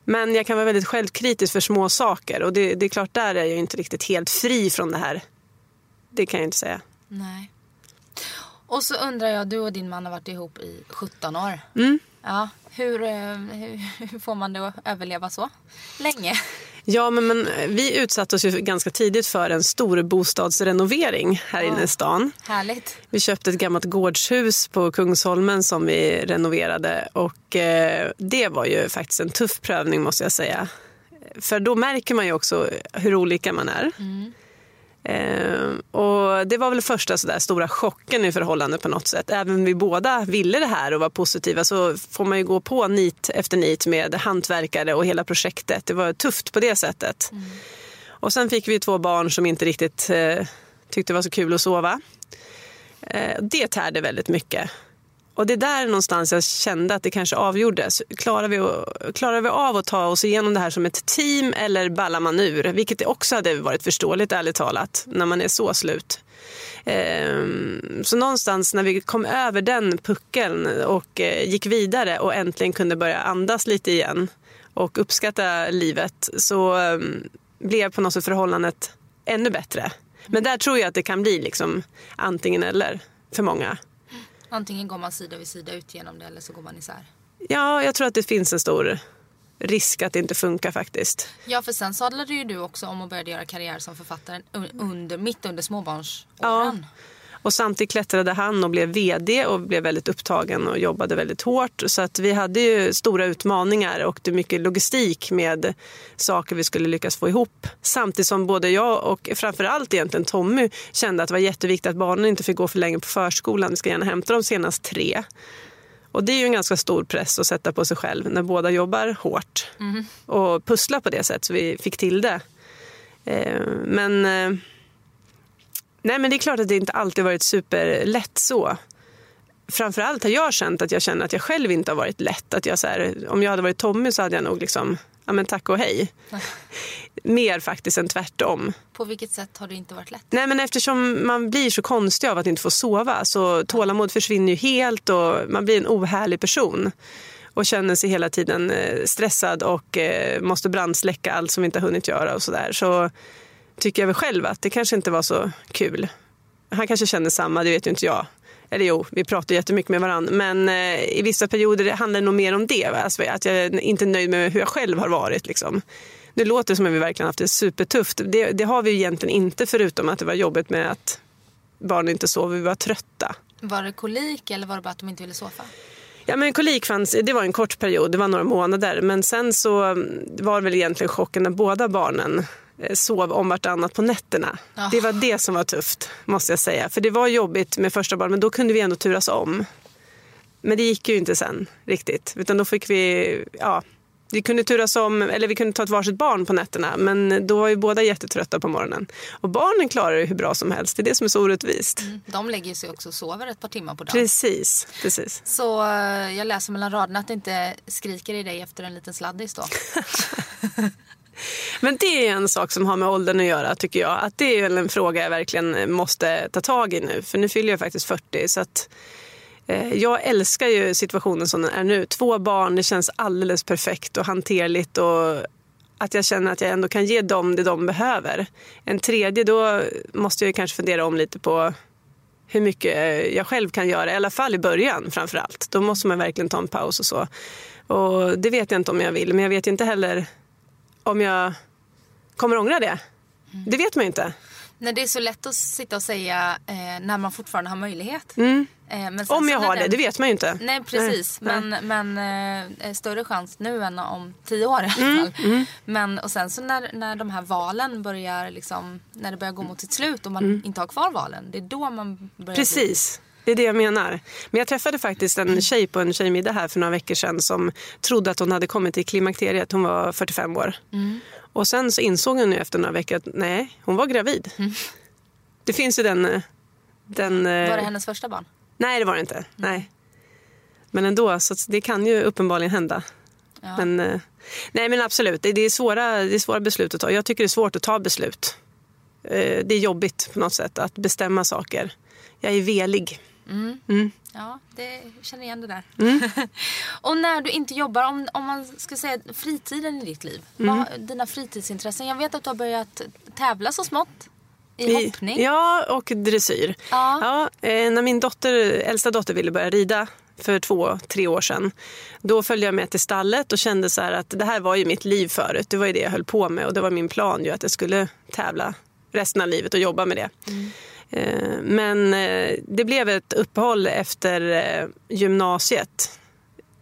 Men jag kan vara väldigt självkritisk för små saker och det, det är klart där är jag inte riktigt helt fri från det här. Det kan jag inte säga. Nej. Och så undrar jag, du och din man har varit ihop i 17 år. Mm. Ja, hur, eh, hur, (laughs) hur får man det att överleva så länge? Ja, men, men, vi utsatte oss ju ganska tidigt för en stor bostadsrenovering här oh, inne i stan. Härligt. Vi köpte ett gammalt gårdshus på Kungsholmen som vi renoverade och eh, det var ju faktiskt en tuff prövning måste jag säga. För då märker man ju också hur olika man är. Mm. Eh, och det var väl första sådär stora chocken i förhållandet på något sätt. Även om vi båda ville det här och var positiva så får man ju gå på nit efter nit med hantverkare och hela projektet. Det var tufft på det sättet. Mm. Och sen fick vi två barn som inte riktigt eh, tyckte det var så kul att sova. Eh, det tärde väldigt mycket. Och det är där någonstans jag kände att det kanske avgjordes. Klarar vi, klarar vi av att ta oss igenom det här som ett team eller ballar man ur? Vilket också hade varit förståeligt ärligt talat när man är så slut. Ehm, så någonstans när vi kom över den puckeln och eh, gick vidare och äntligen kunde börja andas lite igen och uppskatta livet så ehm, blev på något sätt förhållandet ännu bättre. Men där tror jag att det kan bli liksom antingen eller för många. Antingen går man sida vid sida ut genom det eller så går man isär. Ja, jag tror att det finns en stor risk att det inte funkar faktiskt. Ja, för sen sadlade ju du också om och började göra karriär som författare under, mitt under småbarnsåren. Ja. Och samtidigt klättrade han och blev vd och blev väldigt upptagen och jobbade väldigt hårt. Så att vi hade ju stora utmaningar och det mycket logistik med saker vi skulle lyckas få ihop. Samtidigt som både jag och framförallt egentligen Tommy kände att det var jätteviktigt att barnen inte fick gå för länge på förskolan. Vi ska gärna hämta dem senast tre. Och det är ju en ganska stor press att sätta på sig själv när båda jobbar hårt mm. och pusslar på det sätt så vi fick till det. Eh, men eh, Nej men det är klart att det inte alltid varit superlätt så. Framförallt har jag känt att jag känner att jag själv inte har varit lätt. Att jag så här, om jag hade varit Tommy så hade jag nog liksom, ja men tack och hej. (laughs) Mer faktiskt än tvärtom. På vilket sätt har det inte varit lätt? Nej men eftersom man blir så konstig av att inte få sova så tålamod försvinner ju helt och man blir en ohärlig person och känner sig hela tiden eh, stressad och eh, måste brandsläcka allt som vi inte har hunnit göra och sådär. Så tycker jag väl själv att det kanske inte var så kul. Han kanske känner samma, det vet ju inte jag. eller jo, vi pratar jättemycket med varandra, men eh, i vissa perioder handlar det nog mer om det. Alltså, att jag inte är nöjd med hur jag själv har varit. Liksom. Det låter som att vi verkligen haft det supertufft. Det, det har vi egentligen inte förutom att det var jobbigt med att barnen inte sov, vi var trötta. Var det kolik eller var det bara att de inte ville sova? Ja, men kolik fanns, det var en kort period, det var några månader. Men sen så var det väl egentligen chocken när båda barnen sov om vartannat på nätterna. Oh. Det var det som var tufft, måste jag säga. För det var jobbigt med första barnet, men då kunde vi ändå turas om. Men det gick ju inte sen riktigt, utan då fick vi, ja, vi kunde turas om, eller vi kunde ta ett varsitt barn på nätterna men då var ju båda jättetrötta på morgonen. Och barnen klarar det hur bra som helst, det är det som är så orättvist. Mm, de lägger sig också och sover ett par timmar på dagen. Precis, precis. Så eh, jag läser mellan raderna att det inte skriker i dig efter en liten sladdis då. (laughs) Men det är en sak som har med åldern att göra tycker jag. Att det är en fråga jag verkligen måste ta tag i nu. För nu fyller jag faktiskt 40 så att Eh, jag älskar ju situationen som den är nu. Två barn, det känns alldeles perfekt och hanterligt och att jag känner att jag ändå kan ge dem det de behöver. En tredje, då måste jag kanske fundera om lite på hur mycket eh, jag själv kan göra, i alla fall i början framför allt. Då måste man verkligen ta en paus och så. Och det vet jag inte om jag vill, men jag vet inte heller om jag kommer ångra det. Det vet man ju inte. Nej, det är så lätt att sitta och säga eh, när man fortfarande har möjlighet. Mm. Eh, om jag har det, det vet man ju inte. Nej precis, nej, men, men eh, större chans nu än om tio år i alla mm, fall. Mm, mm. Men och sen så när, när de här valen börjar liksom, när det börjar gå mot sitt slut och man mm. inte har kvar valen, det är då man börjar Precis. Bli... Det är det jag menar. Men jag träffade faktiskt en tjej på en tjejmiddag här för några veckor sedan som trodde att hon hade kommit till klimakteriet. Hon var 45 år. Mm. Och sen så insåg hon efter några veckor att nej, hon var gravid. Mm. Det finns ju den, den... Eh, var det hennes första barn? Nej, det var det inte. Mm. Nej. Men ändå, så det kan ju uppenbarligen hända. Ja. Men, eh, nej men absolut, det är, svåra, det är svåra beslut att ta. Jag tycker det är svårt att ta beslut. Eh, det är jobbigt på något sätt att bestämma saker. Jag är velig. Mm. Mm. Ja, det känner igen det där. Mm. (laughs) och när du inte jobbar, om, om man ska säga fritiden i ditt liv. Mm. Vad, dina fritidsintressen. Jag vet att du har börjat tävla så smått. I hoppning? Ja, och dressyr. Ja. Ja, eh, när min dotter, äldsta dotter ville börja rida för två, tre år sedan. Då följde jag med till stallet och kände så att det här var ju mitt liv förut. Det var ju det jag höll på med och det var min plan ju att jag skulle tävla resten av livet och jobba med det. Mm. Eh, men eh, det blev ett uppehåll efter eh, gymnasiet.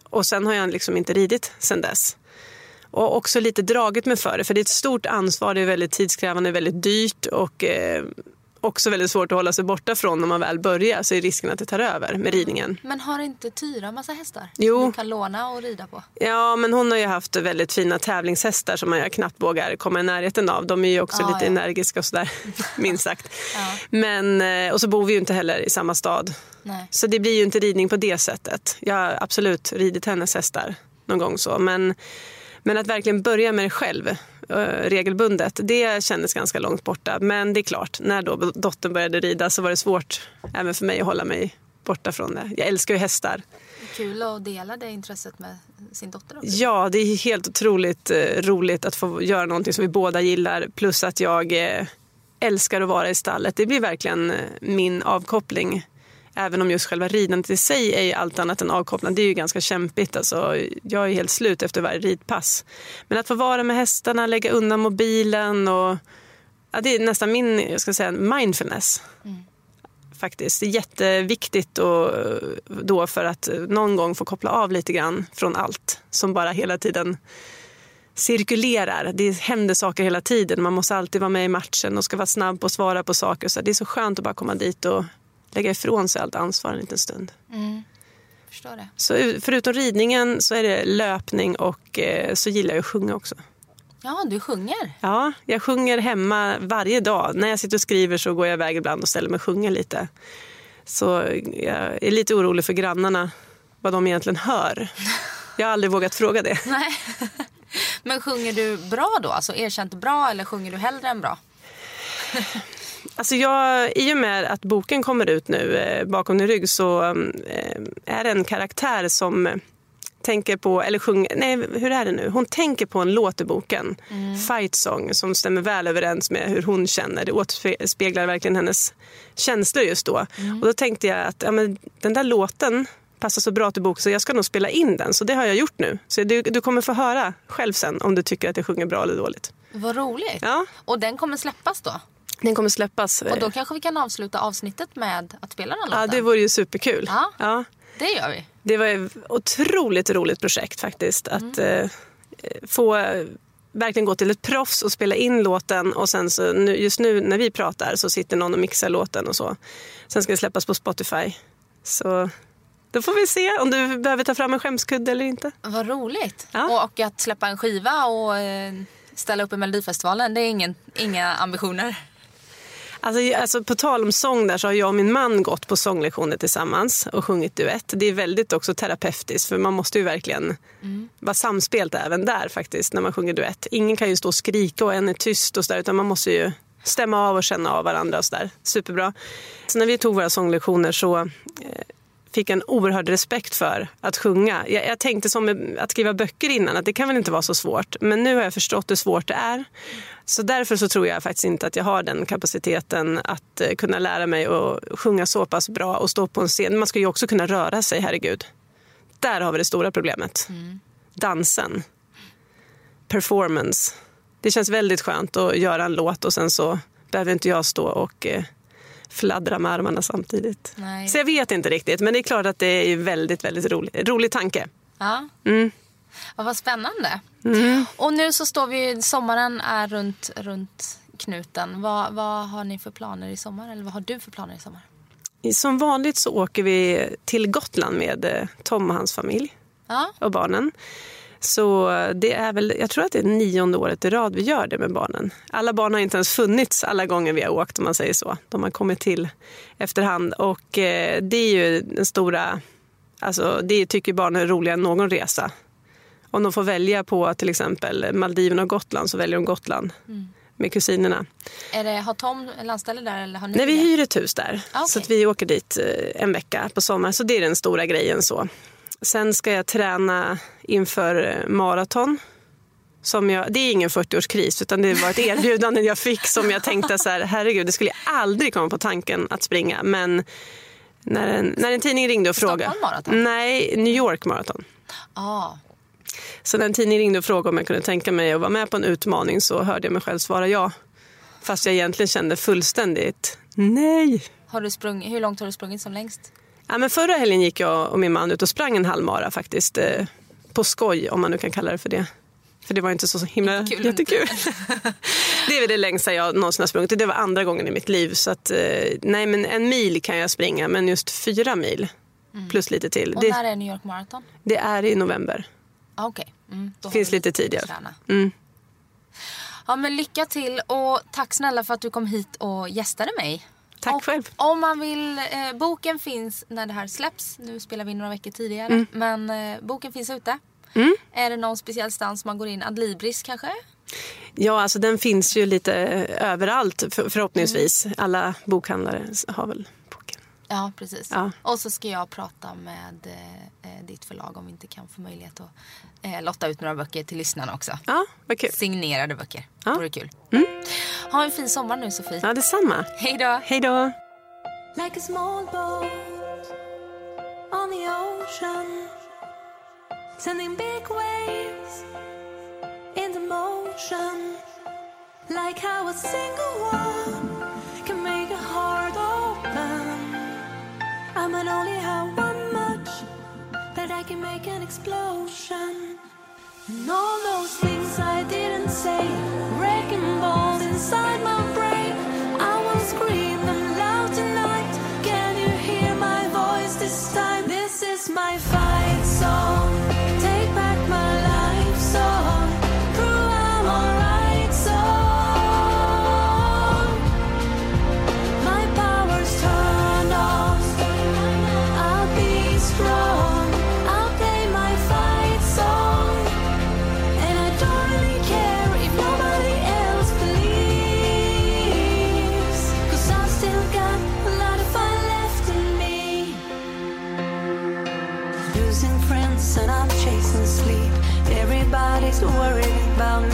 Och sen har jag liksom inte ridit sen dess. Och också lite dragit mig för det, för det är ett stort ansvar, det är väldigt tidskrävande, väldigt dyrt och också väldigt svårt att hålla sig borta från när man väl börjar så är risken att det tar över med ridningen. Men har inte Tyra massa hästar jo. som du kan låna och rida på? Ja, men hon har ju haft väldigt fina tävlingshästar som man knappt vågar komma i närheten av. De är ju också ah, lite ja. energiska och sådär, (laughs) minst sagt. ja. Men, eh, och så bor vi ju inte heller i samma stad. Nej. Så det blir ju inte ridning på det sättet. Jag har absolut ridit hennes hästar någon gång så. Men, men att verkligen börja med det själv regelbundet. Det kändes ganska långt borta. Men det är klart, när då dottern började rida så var det svårt även för mig att hålla mig borta från det. Jag älskar ju hästar. Kul att dela det intresset med sin dotter också. Ja, det är helt otroligt eh, roligt att få göra någonting som vi båda gillar. Plus att jag eh, älskar att vara i stallet. Det blir verkligen min avkoppling Även om just själva ridandet i sig är allt annat än avkopplande. Det är ju ganska kämpigt. Alltså, jag är helt slut efter varje ridpass. Men att få vara med hästarna, lägga undan mobilen och ja, det är nästan min jag ska säga, mindfulness. Mm. Faktiskt. Det är jätteviktigt och, då för att någon gång få koppla av lite grann från allt som bara hela tiden cirkulerar. Det händer saker hela tiden. Man måste alltid vara med i matchen och ska vara snabb på att svara på saker. Så det är så skönt att bara komma dit och lägga ifrån sig allt ansvar en liten stund. Mm. Förstår det. Så förutom ridningen så är det löpning och eh, så gillar jag att sjunga också. Ja, du sjunger? Ja, jag sjunger hemma varje dag. När jag sitter och skriver så går jag iväg ibland och ställer mig och sjunger lite. Så jag är lite orolig för grannarna, vad de egentligen hör. (laughs) Jag har aldrig vågat fråga det. Nej. Men sjunger du bra då? Alltså erkänt bra eller sjunger du hellre än bra? (laughs) Alltså jag, I och med att boken kommer ut nu, eh, Bakom din rygg, så eh, är det en karaktär som tänker på, eller sjunger, nej hur är det nu? Hon tänker på en låt i boken, mm. Fight Song, som stämmer väl överens med hur hon känner. Det återspeglar verkligen hennes känslor just då. Mm. Och då tänkte jag att ja, men, den där låten passar så bra till boken så jag ska nog spela in den. Så det har jag gjort nu. Så du, du kommer få höra själv sen om du tycker att jag sjunger bra eller dåligt. Vad roligt. Ja. Och den kommer släppas då? Den kommer släppas. Och då kanske vi kan avsluta avsnittet med att spela den låten? Ja, det vore ju superkul. Ja, ja. det gör vi. Det var ett otroligt roligt projekt faktiskt. Att mm. eh, få eh, verkligen gå till ett proffs och spela in låten och sen så nu, just nu när vi pratar så sitter någon och mixar låten och så. Sen ska det släppas på Spotify. Så då får vi se om du behöver ta fram en skämskudde eller inte. Vad roligt. Ja. Och att släppa en skiva och eh, ställa upp i Melodifestivalen, det är ingen, inga ambitioner? Alltså, alltså, på tal om sång där så har jag och min man gått på sånglektioner tillsammans och sjungit duett. Det är väldigt också terapeutiskt för man måste ju verkligen mm. vara samspelt även där faktiskt när man sjunger duett. Ingen kan ju stå och skrika och en är tyst och så där, utan man måste ju stämma av och känna av varandra och sådär. Superbra. Så när vi tog våra sånglektioner så eh, fick en oerhörd respekt för att sjunga. Jag, jag, tänkte som att skriva böcker innan, att det kan väl inte vara så svårt. Men nu har jag förstått hur svårt det är. Så därför så tror jag faktiskt inte att jag har den kapaciteten att eh, kunna lära mig att sjunga så pass bra och stå på en scen. Man ska ju också kunna röra sig, herregud. Där har vi det stora problemet. Mm. Dansen. Performance. Det känns väldigt skönt att göra en låt och sen så behöver inte jag stå och eh, fladdra med armarna samtidigt. Nej. Så jag vet inte riktigt, men det är klart att det är väldigt, väldigt rolig, rolig tanke. Ja. Mm. Ja, vad spännande. Mm. Och nu så står vi, sommaren är runt, runt knuten. Vad, vad har ni för planer i sommar? Eller vad har du för planer i sommar? Som vanligt så åker vi till Gotland med eh, Tom och hans familj ja. och barnen. Så det är väl, jag tror att det är nionde året i rad vi gör det med barnen. Alla barn har inte ens funnits alla gånger vi har åkt om man säger så. De har kommit till efterhand och eh, det är ju den stora, alltså det tycker barnen är roligare än någon resa. Om de får välja på till exempel Maldiverna och Gotland så väljer de Gotland. Mm med kusinerna. Är det, har Tom landställe där? Eller har ni Nej, vi hyr ett hus där. Ah, okay. Så att vi åker dit eh, en vecka på sommaren. Så det är den stora grejen. så. Sen ska jag träna inför eh, maraton. Som jag, det är ingen 40-årskris utan det var ett erbjudande jag fick som jag tänkte så här, herregud det skulle jag aldrig komma på tanken att springa. Men när en, när en tidning ringde och frågade. Stockholm maraton? Nej, New York maraton. Ah. Så när en tidning ringde och frågade om jag kunde tänka mig att vara med på en utmaning så hörde jag mig själv svara ja. Fast jag egentligen kände fullständigt nej. Har du sprung, hur långt har du sprungit som längst? Ja, men förra helgen gick jag och min man ut och sprang en halvmara faktiskt. Eh, på skoj om man nu kan kalla det för det. För det var inte så himla Kul, jättekul. (laughs) det är väl det längsta jag någonsin har sprungit. Det var andra gången i mitt liv. Så att, eh, nej men en mil kan jag springa men just fyra mil mm. plus lite till. Och det, när är New York Marathon? Det är i november. Ah, okay. Mm, Finns lite tidigare. Mm. Ja men lycka till och tack snälla för att du kom hit och gästade mig. Tack och, själv. Om man vill, eh, boken finns när det här släpps. Nu spelar vi några veckor tidigare. Mm. Men eh, boken finns ute. Mm. Är det någon speciell stans man går in? Adlibris kanske? Ja, alltså den finns ju lite överallt för, förhoppningsvis. Mm. Alla bokhandlare har väl. Ja, precis. Ja. Och så ska jag prata med eh, eh ditt förlag om vi inte kan få möjlighet att eh, lotta ut några böcker till lyssnarna också. Ja, vad kul. Signerade böcker. Ja. Vore kul. Mm. Ha en fin sommar nu Sofie. Ja, detsamma. Hej då. Hej då. Like a small boat on the ocean Sending big waves into motion Like how a single one I only have one much That I can make an explosion. And all those things I didn't say Wrecking balls inside my brain. I will scream them loud tonight. Can you hear my voice this time? This is my fight to worry about